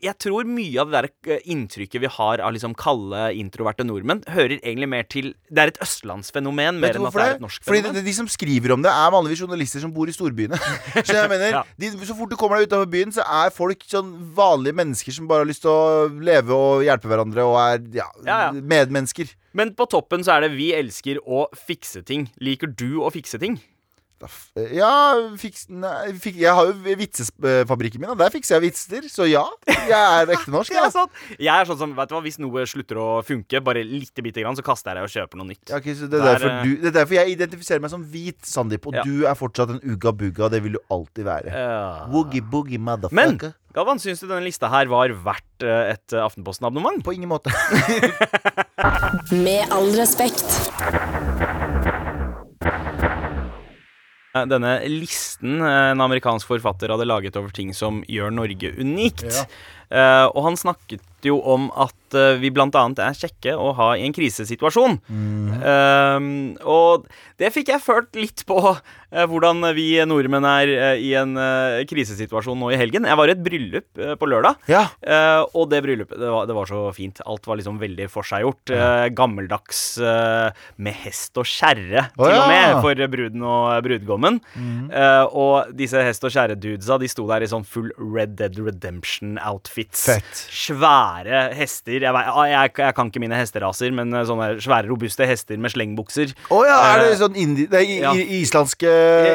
jeg tror mye av det der inntrykket vi har av liksom kalde, introverte nordmenn, hører egentlig mer til Det er et østlandsfenomen mer enn at det er et norsk Fordi fenomen. de, de som skriver om det, er vanligvis journalister som bor i storbyene. Så jeg mener, de, Så fort du kommer deg utenfor byen, så er folk sånn vanlige mennesker som bare har lyst til å leve og hjelpe hverandre og er ja, Ja, ja. medmennesker. Men på toppen så er det vi elsker å fikse ting. Liker du å fikse ting? Ja, fiks, nei, fik, jeg har jo vitsefabrikken min, og der fikser jeg vitser. Så ja, jeg er ekte norsk. Ja, er sånn. Jeg er sånn som, vet du hva, Hvis noe slutter å funke, bare lite bitte grann, så kaster jeg det og kjøper noe nytt. Ja, okay, så det, er Der, derfor eh, du, det er derfor jeg identifiserer meg som hvit, Sandeep. Og Ja. du er fortsatt en ugga bugga. Det vil du alltid være. Ja. Woogie boogie Men motherfucker. Galvan, syns du denne lista her var verdt eh, et Aftenposten-abonnement? På ingen måte. Med all respekt. Denne listen eh, en amerikansk forfatter hadde laget over ting som gjør Norge unikt. Ja. Eh, og han snakket jo om at eh, vi blant annet er kjekke å ha i en krisesituasjon. Eh, og det fikk jeg følt litt på hvordan vi nordmenn er i en krisesituasjon nå i helgen. Jeg var i et bryllup på lørdag. Ja. Og det bryllupet, det var, det var så fint. Alt var liksom veldig forseggjort. Uh, gammeldags med hest og kjerre, oh, til og med, ja. for bruden og brudgommen. Mm. Og disse hest og kjerre-dudesa, de sto der i sånn full Red Dead Redemption-outfits. Fett. Svære hester. Jeg, ah, jeg, jeg kan ikke mine hesteraser, men eh, sånne svære, robuste hester med slengbukser. Å ja, er det Eh, sånn indi... Det er ja. islandske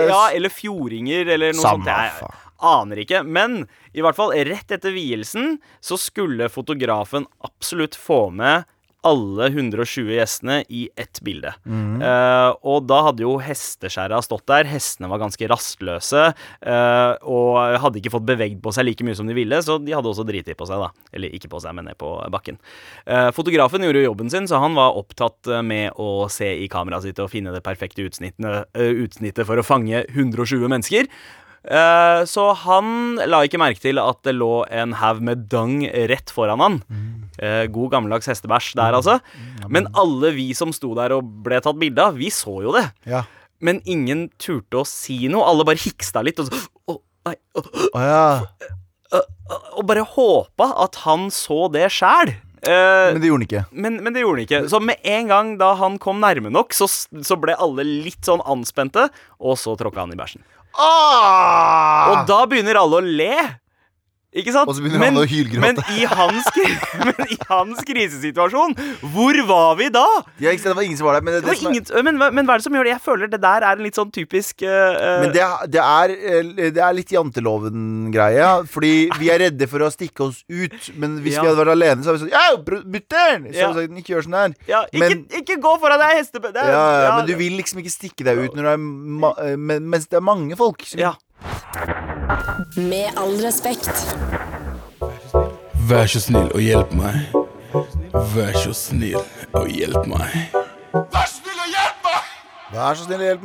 Ja, eller fjordinger, eller noe Samme sånt. Jeg aner ikke. Men i hvert fall rett etter vielsen så skulle fotografen absolutt få med alle 120 gjestene i ett bilde. Mm. Uh, og da hadde jo hesteskjæra stått der. Hestene var ganske rastløse uh, og hadde ikke fått bevegd på seg like mye som de ville, så de hadde også driti på seg, da. Eller ikke på seg, men ned på bakken. Uh, fotografen gjorde jo jobben sin, så han var opptatt med å se i kameraet sitt og finne det perfekte utsnittet, eh, utsnittet for å fange 120 mennesker. Eh, så han la ikke merke til at det lå en haug med dang rett foran han. Eh, god gammeldags hestebæsj der, altså. Men alle vi som sto der og ble tatt bilde av, vi så jo det. Ja. Men ingen turte å si noe. Alle bare hiksta litt og så Å, nei. Og bare håpa at han så det sjæl. Uh, Men det gjorde han ikke. men, men det gjorde han ikke. Så med en gang da han kom nærme nok, så, så ble alle litt sånn anspente, og så tråkka han i bæsjen. Ah! Og da begynner alle å le. Ikke sant? Og så begynner han å hylgråte. Men i, hans, men i hans krisesituasjon, hvor var vi da? Ja, ikke sant, det var ingen som var der. Men det, Det var som er- men, men hva er det som gjør det? Jeg føler det der er en litt sånn typisk eh, Men det, er- det, er, eh, det er litt janteloven-greie. Fordi vi er redde for å stikke oss ut. Men hvis Ja. vi hadde vært alene, så hadde vi sagt mutter'n! Så Ja. hadde vi sagt ikke gjør sånn her. ja, ikke, men- ikke gå foran deg, hestebø... er- Ja, ja, men du vil liksom ikke stikke deg ut når det er eh, mens det er mange folk. som- ja. Med all respekt. Vær så snill og hjelp meg. Vær så snill og hjelp meg. Vær så snill og hjelp meg Vær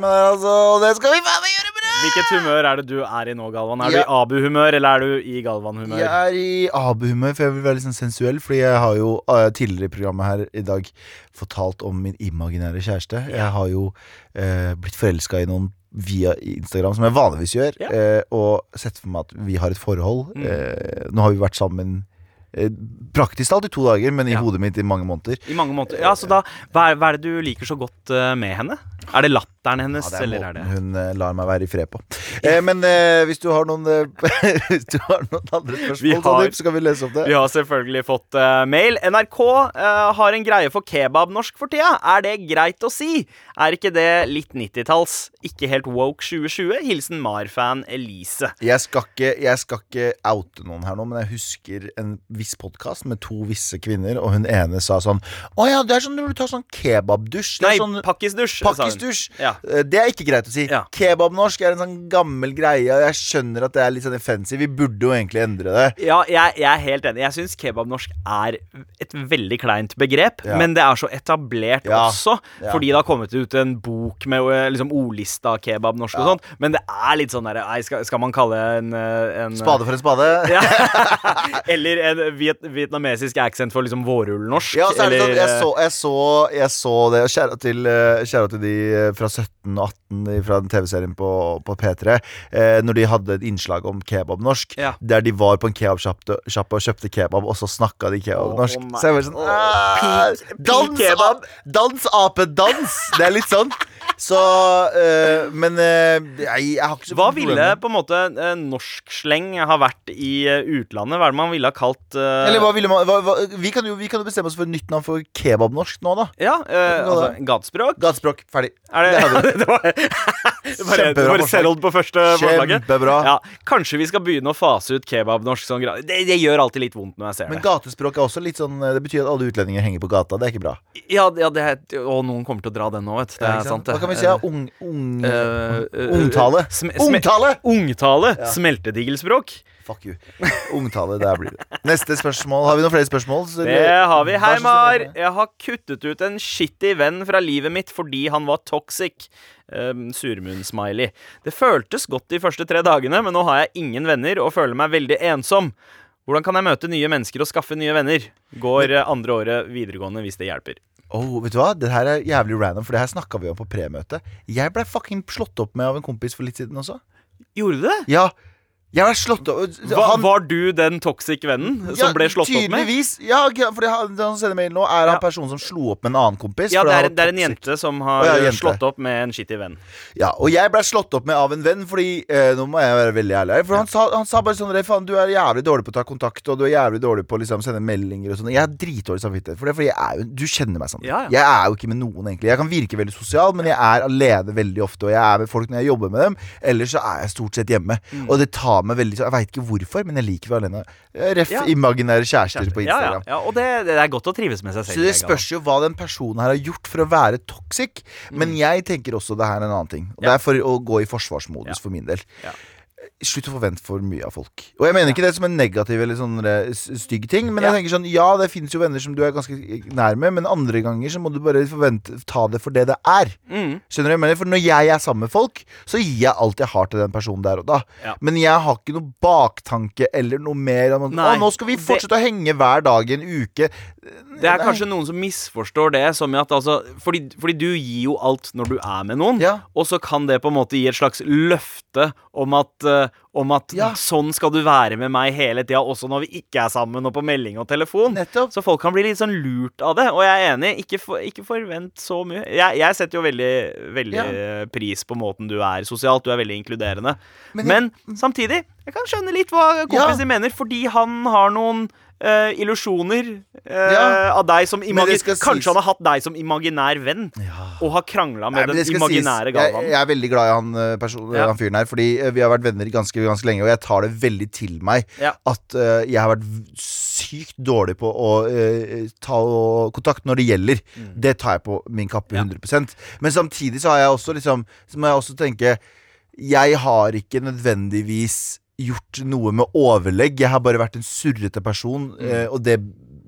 der, altså. Og det skal vi faen meg gjøre bra! Hvilket humør er det du er i nå, Galvan? Er Ja. du i Abu-humør, eller er du i Galvan-humør? Jeg er i Abu-humør, for jeg vil være litt sånn sensuell. Fordi jeg har jo eh, tidligere i programmet her i dag fortalt om min imaginære kjæreste. Jeg har jo eh, blitt forelska i noen via Instagram, som jeg vanligvis gjør. Ja. Eh, og sett for meg at vi har et forhold. Mm. Eh, nå har vi vært sammen eh, praktisk talt i to dager, men i Ja. hodet mitt i mange måneder. I mange måneder, Ja, så da, hva er, hva er det du liker så godt eh, med henne? Er det latteren hennes, Ja, det er eller er det hun eh, lar meg være i fred på. Eh, men hvis du har noen Hvis du har noen andre spørsmål, har- så kan vi lese opp det. Vi har selvfølgelig fått mail. NRK har en greie for kebabnorsk for tida. Er det greit å si? Er ikke det litt 90-talls? Ikke helt woke 2020? Hilsen Mar-fan Elise. Jeg skal, ikke, jeg skal ikke oute noen her nå, men jeg husker en viss podkast med to visse kvinner, og hun ene sa sånn Å ja, det er sånn når du tar sånn kebabdusj. Nei, sånn pakkisdusj. pakkisdusj. Ja. Eh, Det er ikke greit å si. Ja. Kebabnorsk er en sånn gammel greie, og jeg skjønner at det er litt sånn offensive. Vi burde jo egentlig endre det. Ja, jeg, jeg er helt enig. Jeg syns kebabnorsk er et veldig kleint begrep, Ja. men det er så etablert også, fordi det har kommet ut en bok med eh, liksom ordlista kebabnorsk og sånt, men det er litt sånn derre skal, skal man kalle en, eh, en Spade for en spade. Ja. Eller en viet, vietnamesisk accent for liksom vårrullnorsk. Ja, så er det sånn, jeg så, jeg så, jeg så det. Kjære til, eh, kjære til de eh, fra 17 og 18 fra den TV-serien på, på P3. Eh, når de hadde et innslag om kebabnorsk. Ja. Der de var på en kebabsjappe og kjøpte kebab, og så snakka de kebabnorsk. Oh, så jeg var sånn Å, «Ah, peak- peak Dans, kebab. dans, ape, dans! Det er litt sånn. Så eh, Men eh, jeg, jeg har ikke så Hva ville på en måte norsk sleng ha vært i eh, utlandet? Hva er det man ville ha kalt eh, Eller hva ville man hva, hva, vi, kan jo, vi kan jo bestemme oss for nytt navn for kebabnorsk nå, da. Ja, altså gatespråk? Gatespråk. Ferdig. Er det, Det det var Kjempebra det bare settled på første forslaget? Kjempebra. Ja, kanskje vi skal begynne å fase ut kebabnorsk sånn det, det gjør alltid litt vondt når jeg ser Men det. gatespråk er også litt sånn Det betyr at alle utlendinger henger på gata. Det er ikke bra. Ja, ja det og noen kommer til å dra den nå, vet du. Det er sant, det. Vi si? Ja? Ung, ung, Eh, eh, ungtale. sm- sm- Ungtale! Ungtale. Ja. Smeltedigelspråk. Fuck you. Ungtale, der blir det. Neste spørsmål. Har vi noen flere spørsmål? Så- Det har vi. Hei, Mar. Jeg har kuttet ut en skittig venn fra livet mitt fordi han var toxic. Um, Surmunn-smiley. Det føltes godt de første tre dagene, men nå har jeg ingen venner og føler meg veldig ensom. Hvordan kan jeg møte nye mennesker og skaffe nye venner? Går eh, andre året videregående hvis det hjelper. Oh, vet du hva? Det her er jævlig random, for det her snakka vi om på premøtet. Jeg ble fucking slått opp med av en kompis for litt siden også. Gjorde du det? Ja, jeg ble slått opp han- var du den toxic vennen som Ja, ble slått opp med? Tydeligvis. Ja, for han, han sender mail nå, er han Ja. personen som slo opp med en annen kompis. Ja, det er, det er en jente som har Å, ja, slått opp med en skittig venn. Ja, og jeg ble slått opp med av en venn, fordi eh, Nå må jeg være veldig ærlig her. For han, sa, han sa bare sånn Faen, du er jævlig dårlig på å ta kontakt, og du er jævlig dårlig på å liksom, sende meldinger og sånn. Jeg har dritdårlig samvittighet for det, for jeg er jo Du kjenner meg sånn. Jeg er jo ikke med noen, egentlig. Jeg kan virke veldig sosial, men jeg er alene veldig ofte, og jeg er med folk når jeg jobber med dem. Ellers så er jeg stort sett hjemme. Mm. Og det tar meg veldig Jeg veit ikke hvorfor, men jeg liker å være alene. Eh, Ref Ja. imaginære kjærester på Ja, ja, Instagram. ja, og det, det er godt å trives med seg selv. Så det spørs jo hva den personen her har gjort for å være toxic. Men jeg tenker også det her er en annen ting. Og Mm. Ja. det er for å gå i forsvarsmodus Ja. for min del. Slutt å forvente for mye av folk. Og jeg mener ikke det som en negativ eller sånn eh, stygg ting, men jeg tenker sånn Ja, det finnes jo venner som du er ganske nær med, men andre ganger så må du bare forvente ta det for det det er. Mm. Skjønner du? hva jeg mener? For når jeg er sammen med folk, så gir jeg alt jeg har til den personen der og da. Ja. Men jeg har ikke noe baktanke eller noe mer om at Nei, nå skal vi det- fortsette å henge hver dag i en uke. Det er kanskje noen som misforstår det som at altså fordi, fordi du gir jo alt når du er med noen, Ja. og så kan det på en måte gi et slags løfte om at, eh, om at Ja. sånn skal du være med meg hele tida, også når vi ikke er sammen og på melding og telefon. Nettopp. Så folk kan bli litt sånn lurt av det, og jeg er enig. Ikke, for, ikke forvent så mye. Jeg, jeg setter jo veldig, veldig Ja. pris på måten du er sosialt. Du er veldig inkluderende. Men Men, samtidig, jeg kan skjønne litt hva kompisen ja. mener, fordi han har noen eh, illusjoner uh, Ja. av deg som sies- Kanskje han har hatt deg som imaginær venn, og har krangla med Nei, den imaginære sies, jeg, Galvan. jeg er veldig glad i han, eh, person, Ja. han fyren her, fordi eh, vi har vært venner ganske, ganske lenge, og jeg tar det veldig til meg Ja. at uh, jeg har vært sykt dårlig på å eh, ta kontakt når det gjelder. Mm. Det tar jeg på min kappe 100% Men samtidig så har jeg også liksom Så må jeg også tenke Jeg har ikke nødvendigvis gjort noe med overlegg. Jeg har bare vært en surrete person, eh, og det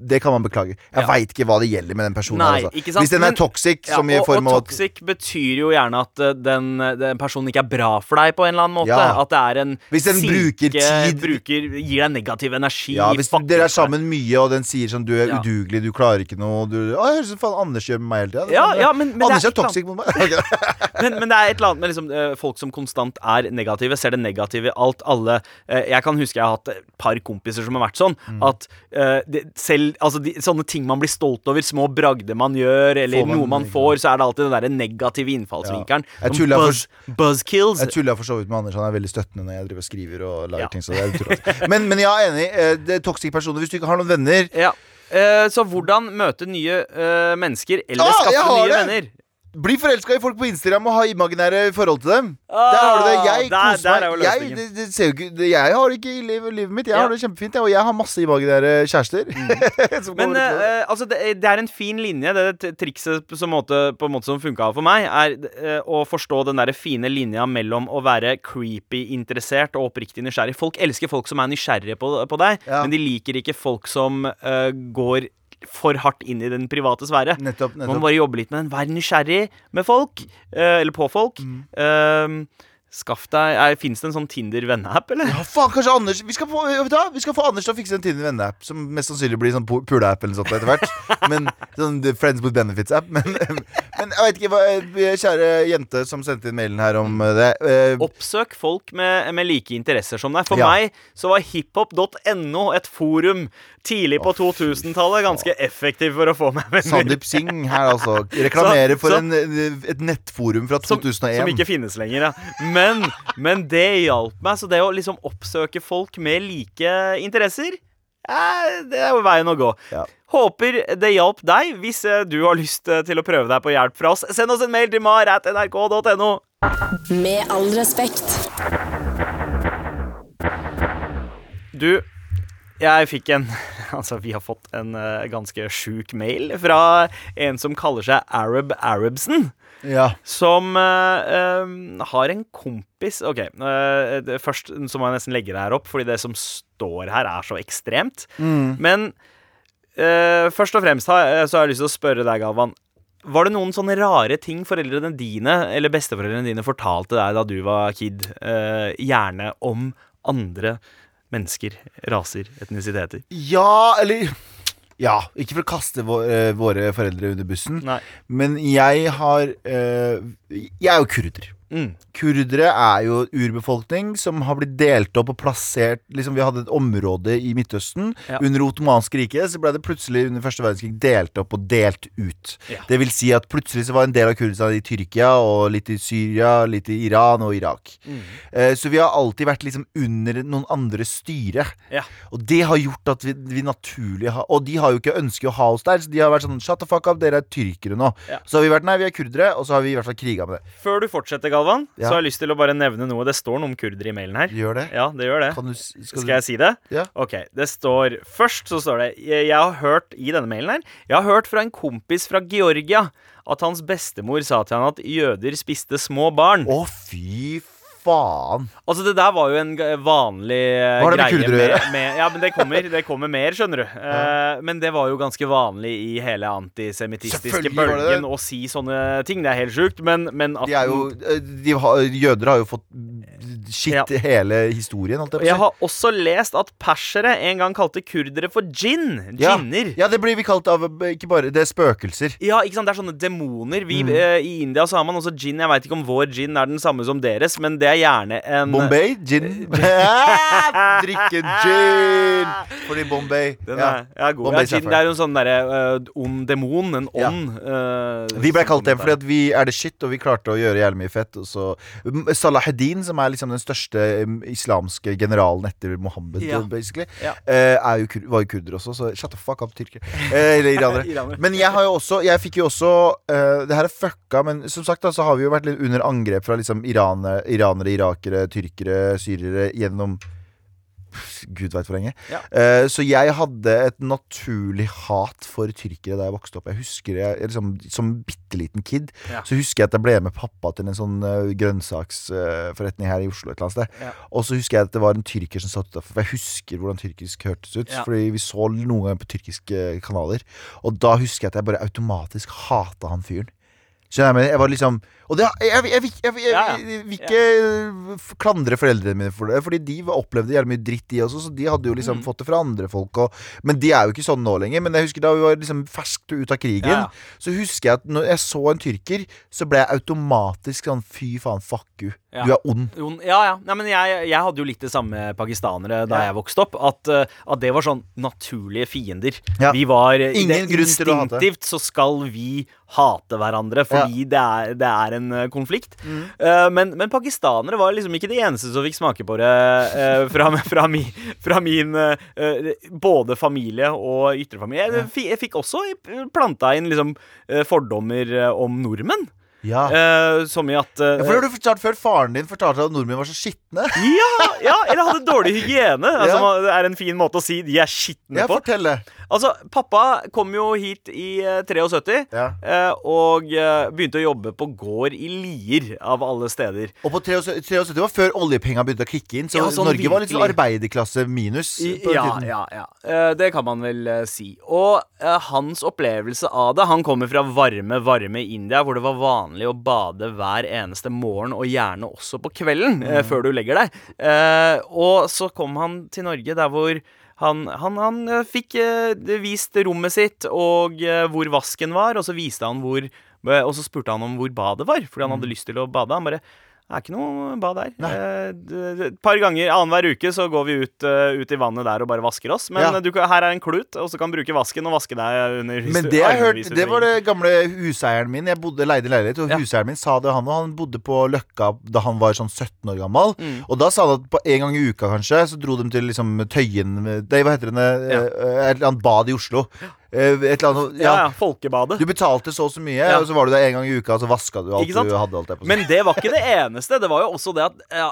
det kan man beklage. Jeg. Ja. vet ikke hva det gjelder med den personen. Nei, her, altså. Hvis den er toxic, Ja, som i og, og toxic at betyr jo gjerne at eh, den, den personen ikke er bra for deg på en eller annen måte. Ja. At det er en Hvis den bruker tid- bruker, Gir deg negativ energi. Ja, Hvis faktisk, dere er sammen mye, og den sier sånn 'du er udugelig, du klarer ikke noe' du, 'Å, jeg høres ut som Anders gjør med meg hele tida'. Ja, ja, men- men er Anders er et toxic mot meg. Men, men det er et eller annet med liksom, eh, folk som konstant er negative, ser det negative i alt. Alle eh, Jeg kan huske jeg har hatt et par kompiser som har vært sånn. Mm. At uh, det, selv altså de, sånne ting man blir stolt over, små bragder man gjør, eller man noe man får, så er det alltid den der negative innfallsvinkelen. Jeg Sånn tuller buzz, buzzkills. Jeg tulla for så vidt med Anders. Han er veldig støttende når jeg driver og skriver og lager Ja. ting. Så det er utrolig. men, men jeg er enig. eh, Det er toxic personer. Hvis du ikke har noen venner Ja. Eh, så hvordan møte nye eh, mennesker, eller Ah, skaffe nye det! venner? Bli forelska i folk på Instagram og ha imaginære forhold til dem. der har du det. Jeg Ah, der- koser er meg. Jeg, det, det ikke, det, jeg har det ikke i livet, livet mitt. Jeg Ja. har det kjempefint, jeg, og jeg har masse imaginære kjærester. som Men eh, altså, det, er en fin linje. Det, trikset på, sånn måte, på en måte som funka for meg, er uh, å forstå den der fine linja mellom å være creepy-interessert og oppriktig nysgjerrig. Folk elsker folk som er nysgjerrige på, på deg, Ja. men de liker ikke folk som uh, går for hardt inn i den private sfære. Nettopp. Man må bare jobbe litt med den. Vær nysgjerrig med folk. eh, eller på folk. Mm. Eh, skaff deg Fins det en sånn Tinder-venneapp, eller? Ja, faen, kanskje Anders Vi skal få? Vi skal få Anders til å fikse en Tinder venneapp, som mest sannsynlig blir sånn pu- pule-app eller noe sånt etter hvert. Men sånn Friends with Benefits-app. Men, men jeg vet ikke hva eh, Kjære jente som sendte inn mailen her om det. eh, Oppsøk folk med, med like interesser som deg. For Ja. meg så var hiphop.no et forum tidlig på 2000-tallet ganske effektiv for å få meg venner. Sandeep Singh her, altså. Reklamerer for så- en, eh, et nettforum fra Som, 2001. som ikke finnes lenger, ja. Men, men det hjalp meg. Så det å liksom oppsøke folk med like interesser eh, det er jo veien å gå. Ja. Håper det hjalp deg. Hvis eh, du har lyst eh, til å prøve deg på hjelp fra oss, send oss en mail til mar.nrk.no. Med all respekt. Du, jeg fikk en Altså, vi har fått en eh, ganske sjuk mail fra en som kaller seg Arab Arabsen. Ja. som eh, har en kompis Ok, uh, det, først så må jeg nesten legge det her opp, fordi det som står her, er så ekstremt. Men uh, først og fremst har, så har jeg lyst til å spørre deg, Galvan. Var det noen sånne rare ting foreldrene dine eller besteforeldrene dine fortalte deg da du var kid, gjerne om andre mennesker, raser, etnisiteter? Ja, eller Ja, ikke for å kaste eh, våre foreldre under bussen, Nei. men jeg har eh, Jeg er jo kurder. Mm. Kurdere er jo urbefolkning som har blitt delt opp og plassert liksom Vi hadde et område i Midtøsten. Ja. Under Ottomansk rike så ble det plutselig under første verdenskrig delt opp og delt ut. Ja. Det vil si at plutselig så var en del av Kurdistan i Tyrkia, og litt i Syria, litt i Iran og Irak. Mm. Eh, så vi har alltid vært liksom under noen andre styre. Ja. Og det har gjort at vi, vi naturlig har Og de har jo ikke ønsket å ha oss der, så de har vært sånn Shut the fuck up, dere er tyrkere nå. Så har vi vært nei, vi er kurdere, og så har vi i hvert fall kriga med det. Før du fortsetter, Galvan, Ja. så har jeg lyst til å bare nevne noe. Det står noe om kurdere i mailen her. Gjør det? Ja, det gjør det. Kan du, skal Skal jeg si det? Ja. Ok, det står Først så står det Jeg, jeg har hørt i denne mailen her Jeg har hørt fra en kompis fra Georgia At hans bestemor sa til han at jøder spiste små barn Å, fy faen. Altså det der var jo en vanlig Hva har det med greie kurdere å gjøre? med, Ja, men det kommer, det kommer mer, skjønner du Eh, Men det var jo ganske vanlig i hele antisemittistiske var bølgen Å si sånne ting, det er helt sjukt Men, men at De er jo eh, de har, Jøder har jo fått shit Ja. hele historien, holdt jeg på å si. Jeg har også lest at persere en gang kalte kurdere for djinn Ja. Djinner Ja, det blir vi kalt av Ikke bare Det er spøkelser. Ja, ikke sant, det er sånne demoner Mm. Uh, I India så har man også gin Jeg vet ikke om vår gin er den samme som deres Men det er gjerne en Bombay, gin Ah, Drikke gin fordi Bombay den ja. er, ja, god. Bombay ja, gin, det er jo en sånn derre uh, ond demon En ånd Uh, Vi ble kalt det fordi vi er det shit, og vi klarte å gjøre jævlig mye fett. Og så Salahuddin, som er liksom den største islamske generalen etter Mohammed, basically, eh, er jo, var jo kurder også, så shut the fuck up, tyrkere. Eh, eller iranere. Iranere. Men jeg har jo også Jeg fikk jo også eh, Det her er fucka, men som sagt da så har vi jo vært litt under angrep fra liksom iranere, iranere irakere, tyrkere, syrere gjennom Gud veit hvor lenge. Ja. Uh, så jeg hadde et naturlig hat for tyrkere da jeg vokste opp. Jeg husker jeg, liksom, Som bitte liten kid Ja. Så husker jeg at jeg ble med pappa til en sånn uh, grønnsaksforretning her i Oslo. et eller annet sted Ja. Og så husker jeg at det var en tyrker som satt utafor. For jeg husker hvordan tyrkisk hørtes ut. Fordi vi så noen ganger på tyrkiske kanaler. Og da husker jeg at jeg bare automatisk hata han fyren. Skjønner jeg, jeg var liksom Og det, jeg, jeg, jeg, jeg, vil ikke uh, klandre foreldrene mine for det, Fordi de opplevde jævlig mye dritt, de også, så de hadde jo liksom Mm. fått det fra andre folk. Og, men de er jo ikke sånn nå lenger. Men jeg husker da vi var liksom ferskt ut av krigen, så husker jeg at når jeg så en tyrker, så ble jeg automatisk sånn fy faen, fuck you. Ja. Du er ond. Jo, Ja, ja. Nei, men jeg, jeg hadde jo litt det samme med pakistanere da jeg vokste opp. At, eh, at det var sånn naturlige fiender. Ja. Vi var eh, Ingen det. Instinktivt så skal vi hate hverandre fordi det, er, det er en eh, konflikt. Mm. Uh, men, men pakistanere var liksom ikke de eneste som fikk smake på det uh, fra, fra, mi, fra min eh, både familie og ytre familie. Jeg, jeg fikk også planta inn liksom fordommer om nordmenn. Ja. Uh, som i at uh, Ja, for det har du fortalt før faren din fortalte at nordmenn var så skitne. ja, ja, eller hadde dårlig hygiene. Altså, Ja. Det er en fin måte å si de er skitne Ja, på. fortell det. Altså, Pappa kom jo hit i uh, 73 eh, og eh, begynte å jobbe på gård i Lier, av alle steder. Og på 73 73 var før oljepenga begynte å kicke inn, så sånn Norge var litt sånn virkelig. arbeiderklasse minus. I, ja, ja, ja. Det kan man vel si. Og hans opplevelse av det Han kommer fra varme, varme India, hvor det var vanlig å bade hver eneste morgen, og gjerne også på kvelden, eh, Mm. før du legger deg. Eh, og så kom han til Norge, der hvor han, han, han eh, fikk eh, vist rommet sitt og eh, hvor vasken var, og så viste han hvor eh, Og så spurte han om hvor badet var, fordi han hadde lyst til å bade. Han bare det er ikke noe bad der. Eh, Et par ganger annenhver uke så går vi ut, eh, ut i vannet der og bare vasker oss. Men Ja. du, her er en klut, og så kan du bruke vasken og vaske deg under Men det jeg du det var det gamle huseieren min. Jeg bodde leide leilighet, og Ja. huseieren min sa det, han og han bodde på Løkka da han var sånn 17 år gammel. Mm. Og da sa han at på en gang i uka kanskje, så dro de til liksom Tøyen Nei, hva heter det? Ja. eh, Et eller annet bad i Oslo. Eh, Et eller annet Ja, ja. folkebadet. Du betalte så og så mye, Ja. og så var du der en gang i uka, og så vaska du alt du hadde. Alt det på. Men det var ikke det eneste. Det var jo også det at ja,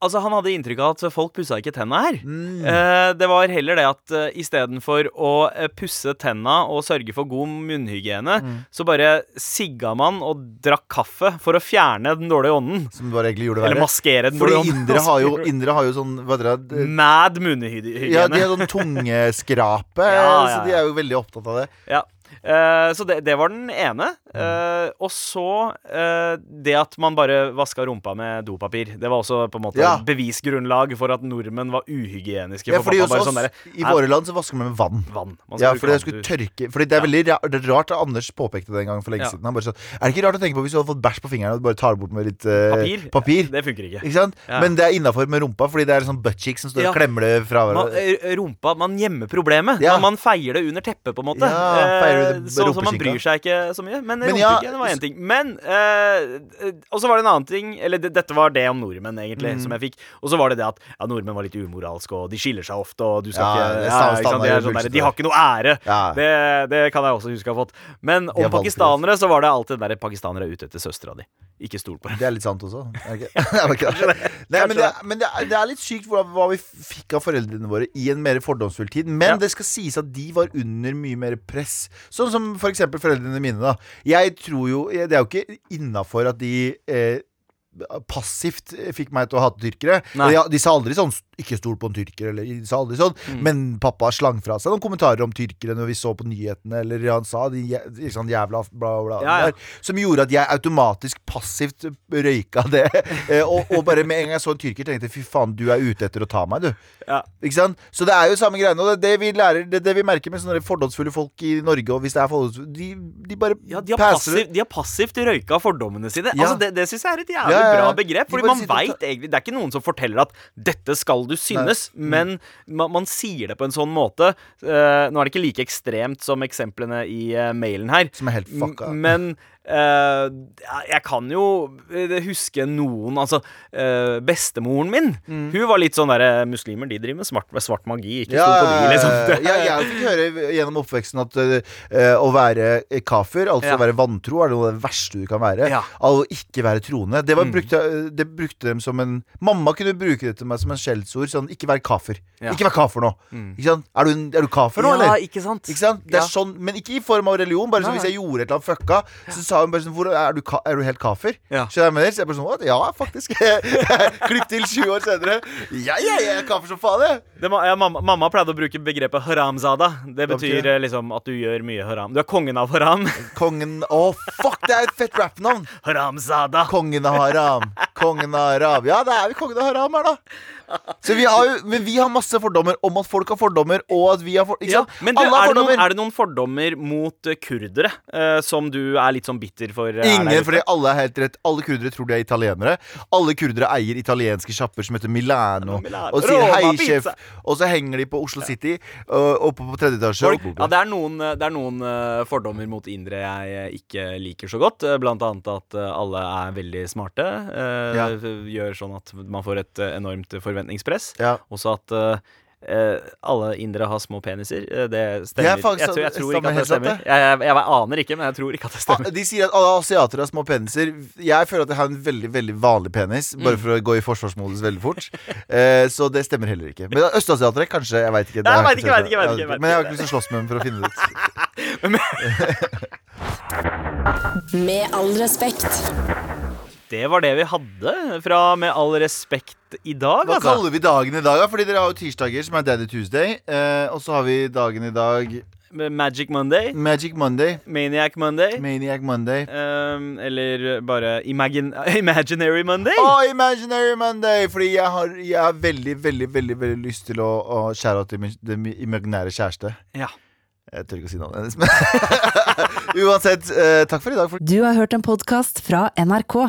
Altså, Han hadde inntrykk av at folk pussa ikke tenna her. Mm. Eh, det var heller det at uh, istedenfor å eh, pusse tenna og sørge for god munnhygiene, Mm. så bare sigga man og drakk kaffe for å fjerne den dårlige ånden. Som bare egentlig gjorde det Eller maskere den Fordi dårlige ånden. indere har jo, indere har jo sånn Hva heter det? Mad munnhygiene. Ja, de har sånn tungeskrape, Ja, ja, så de er jo veldig opptatt av det. Ja. Eh, så det, det var den ene. Eh, og så uh, det at man bare vaska rumpa med dopapir. Det var også på en måte Ja. bevisgrunnlag for at nordmenn var uhygieniske. Ja, for fordi pappa hos bare oss, sånn der, i våre land, så vasker man med vann. vann. Man Ja, fordi skulle tørke Fordi det er veldig er rart at Anders påpekte det en gang for lenge Ja. siden. Han bare sa er det ikke rart å tenke på hvis du hadde fått bæsj på fingeren og bare tar det bort med litt Papir? papir? Det funker ikke. Ikke sant? Ja. Men det er innafor med rumpa, fordi det er sånn buttcheek som står Ja. og klemmer det fra hverandre. rumpa Man gjemmer problemet. Ja. Man, man feier det under teppet, på en måte. Ja, feier så, så man rumpeskinka? bryr seg ikke så mye. Men Men ja, var én ting. Men eh, eh, Og så var det en annen ting Eller det, dette var det om nordmenn, egentlig, Mm. som jeg fikk. Og så var det det at ja, nordmenn var litt umoralske, og de skiller seg ofte, og du skal Ja, ikke, ja, ikke sant? Er sånn der, De har ikke noe ære. Det, det kan jeg også huske å ha fått. Men om pakistanere så var det alltid den der pakistanere er ute etter søstera di. Ikke stol på dem. Det er litt sant også. Nei, men det, men det, er, litt sykt hva, hva vi fikk av foreldrene våre i en mer fordomsfull tid. Men det skal sies at de var under mye mer press. Sånn som for eksempel foreldrene mine. da Jeg tror jo Det er jo ikke innafor at de eh, passivt fikk meg til å hate tyrkere. De, de sa aldri sånn 'ikke stol på en tyrker', eller de sa aldri sånn. Mm. Men pappa slang fra seg noen kommentarer om tyrkere når vi så på nyhetene, eller han sa de jæ- jævla bla, bla, Ja, ja. der, som gjorde at jeg automatisk passivt røyka det. Eh, og, og bare med en gang jeg så en tyrker, tenkte jeg fy faen, du er ute etter å ta meg, du. Ja. Ikke sant? Så det er jo samme greiene. Og det, det vi lærer Det, det vi merker med sånne fordomsfulle folk i Norge, og hvis det er fordomsfulle De, de bare Ja, de har, passivt, de har passivt røyka fordommene sine. Altså, det det syns jeg er et jævlig bra begrep. Fordi man veit vet egentlig Det er ikke noen som forteller at 'dette skal du synes', Nei. men man, man sier det på en sånn måte. Uh, nå er det ikke like ekstremt som eksemplene i uh, mailen her. Som er helt fucka. Men eh, jeg kan jo eh, huske noen Altså, uh, bestemoren min, Mm. hun var litt sånn derre Muslimer, de driver med svart, med svart magi. Ikke stol på de, liksom. ja, jeg fikk høre gjennom oppveksten at uh, å være kafir, altså Ja. å være vantro, er noe av det verste du kan være. Ja. Å ikke være troende. Det, var, Mm. brukte, det brukte dem som en Mamma kunne bruke det til meg som en skjellsord. Sånn, ikke vær kafir. Ja. Ikke vær kafir nå. Mm. Ikke sant? Er, du, er du kafir nå, Ja, eller? ikke sant? Ikke sant? Det er Ja. sånn, men ikke i form av religion. Bare som Hvis jeg gjorde et eller annet fucka, så sa hun bare sånn er, du, er du helt kafir? Ja. Skjønner jeg med det? Så jeg bare sånn Ja, faktisk. Klipp til 20 år senere. Ja, ja, jeg er kafir som faen, jeg. Det, ja, mamma, mamma pleide å bruke begrepet haramzada. Det betyr det? eh, liksom at du gjør mye haram. Du er kongen av haram. Kongen Å, fuck! Det er et fett rappnavn. Haramzada. Kongen av haram. Kongen av haram. Ja, det er vi kongen av haram her, da. Så vi har jo, men vi har masse fordommer om at folk har fordommer, og at vi har for, Ja, men du, er, det noen, er det noen fordommer mot eh, kurdere uh, som du er litt sånn bitter for? er Ingen, fordi alle er helt rett Alle kurdere tror de er italienere. Alle kurdere eier italienske sjapper som heter Milano. Milano. Og sier Roma hei, sjef. Og så henger de på Oslo City, uh, oppe på tredje etasje. Ja, det er noen, det er noen fordommer mot indre jeg ikke liker så godt. Blant annet at alle er veldig smarte. Ja. Gjør sånn at man får et enormt enormt forventningspress. Ja. Også at eh, eh, alle indere har små peniser. Eh, det stemmer. er faktisk- jeg, tror, jeg tror ikke at det stemmer. Jeg, jeg, jeg aner ikke, men jeg tror ikke at det Ah, stemmer. De sier at alle asiatere har små peniser. Jeg føler at jeg har en veldig veldig vanlig penis, bare Mm. for å gå i forsvarsmodus veldig fort. Eh, så det stemmer heller ikke. Men østasiatere, kanskje. Jeg veit ikke. Nei, jeg vet ikke ikke, vet ikke, vet ikke, Men jeg har ikke. ikke lyst til å slåss med dem for å finne det ut. Med all respekt. Det var det vi hadde fra Med all respekt i dag, Hva altså. kaller vi dagen i dag? da? Fordi dere har jo tirsdager, som er Daddy Tuesday. Eh, og så har vi dagen i dag Magic Monday, Magic Monday. Maniac Monday, Maniac Monday. um, eller bare Imagine, Imaginary Monday. Oh, Imaginary Monday! Fordi jeg har, jeg har veldig, veldig veldig veldig lyst til å, å skjære av til min den imaginære kjæreste. Ja. Jeg tør ikke å si navnet hennes. men Uansett, eh, takk for i dag. For Du har hørt en podkast fra NRK.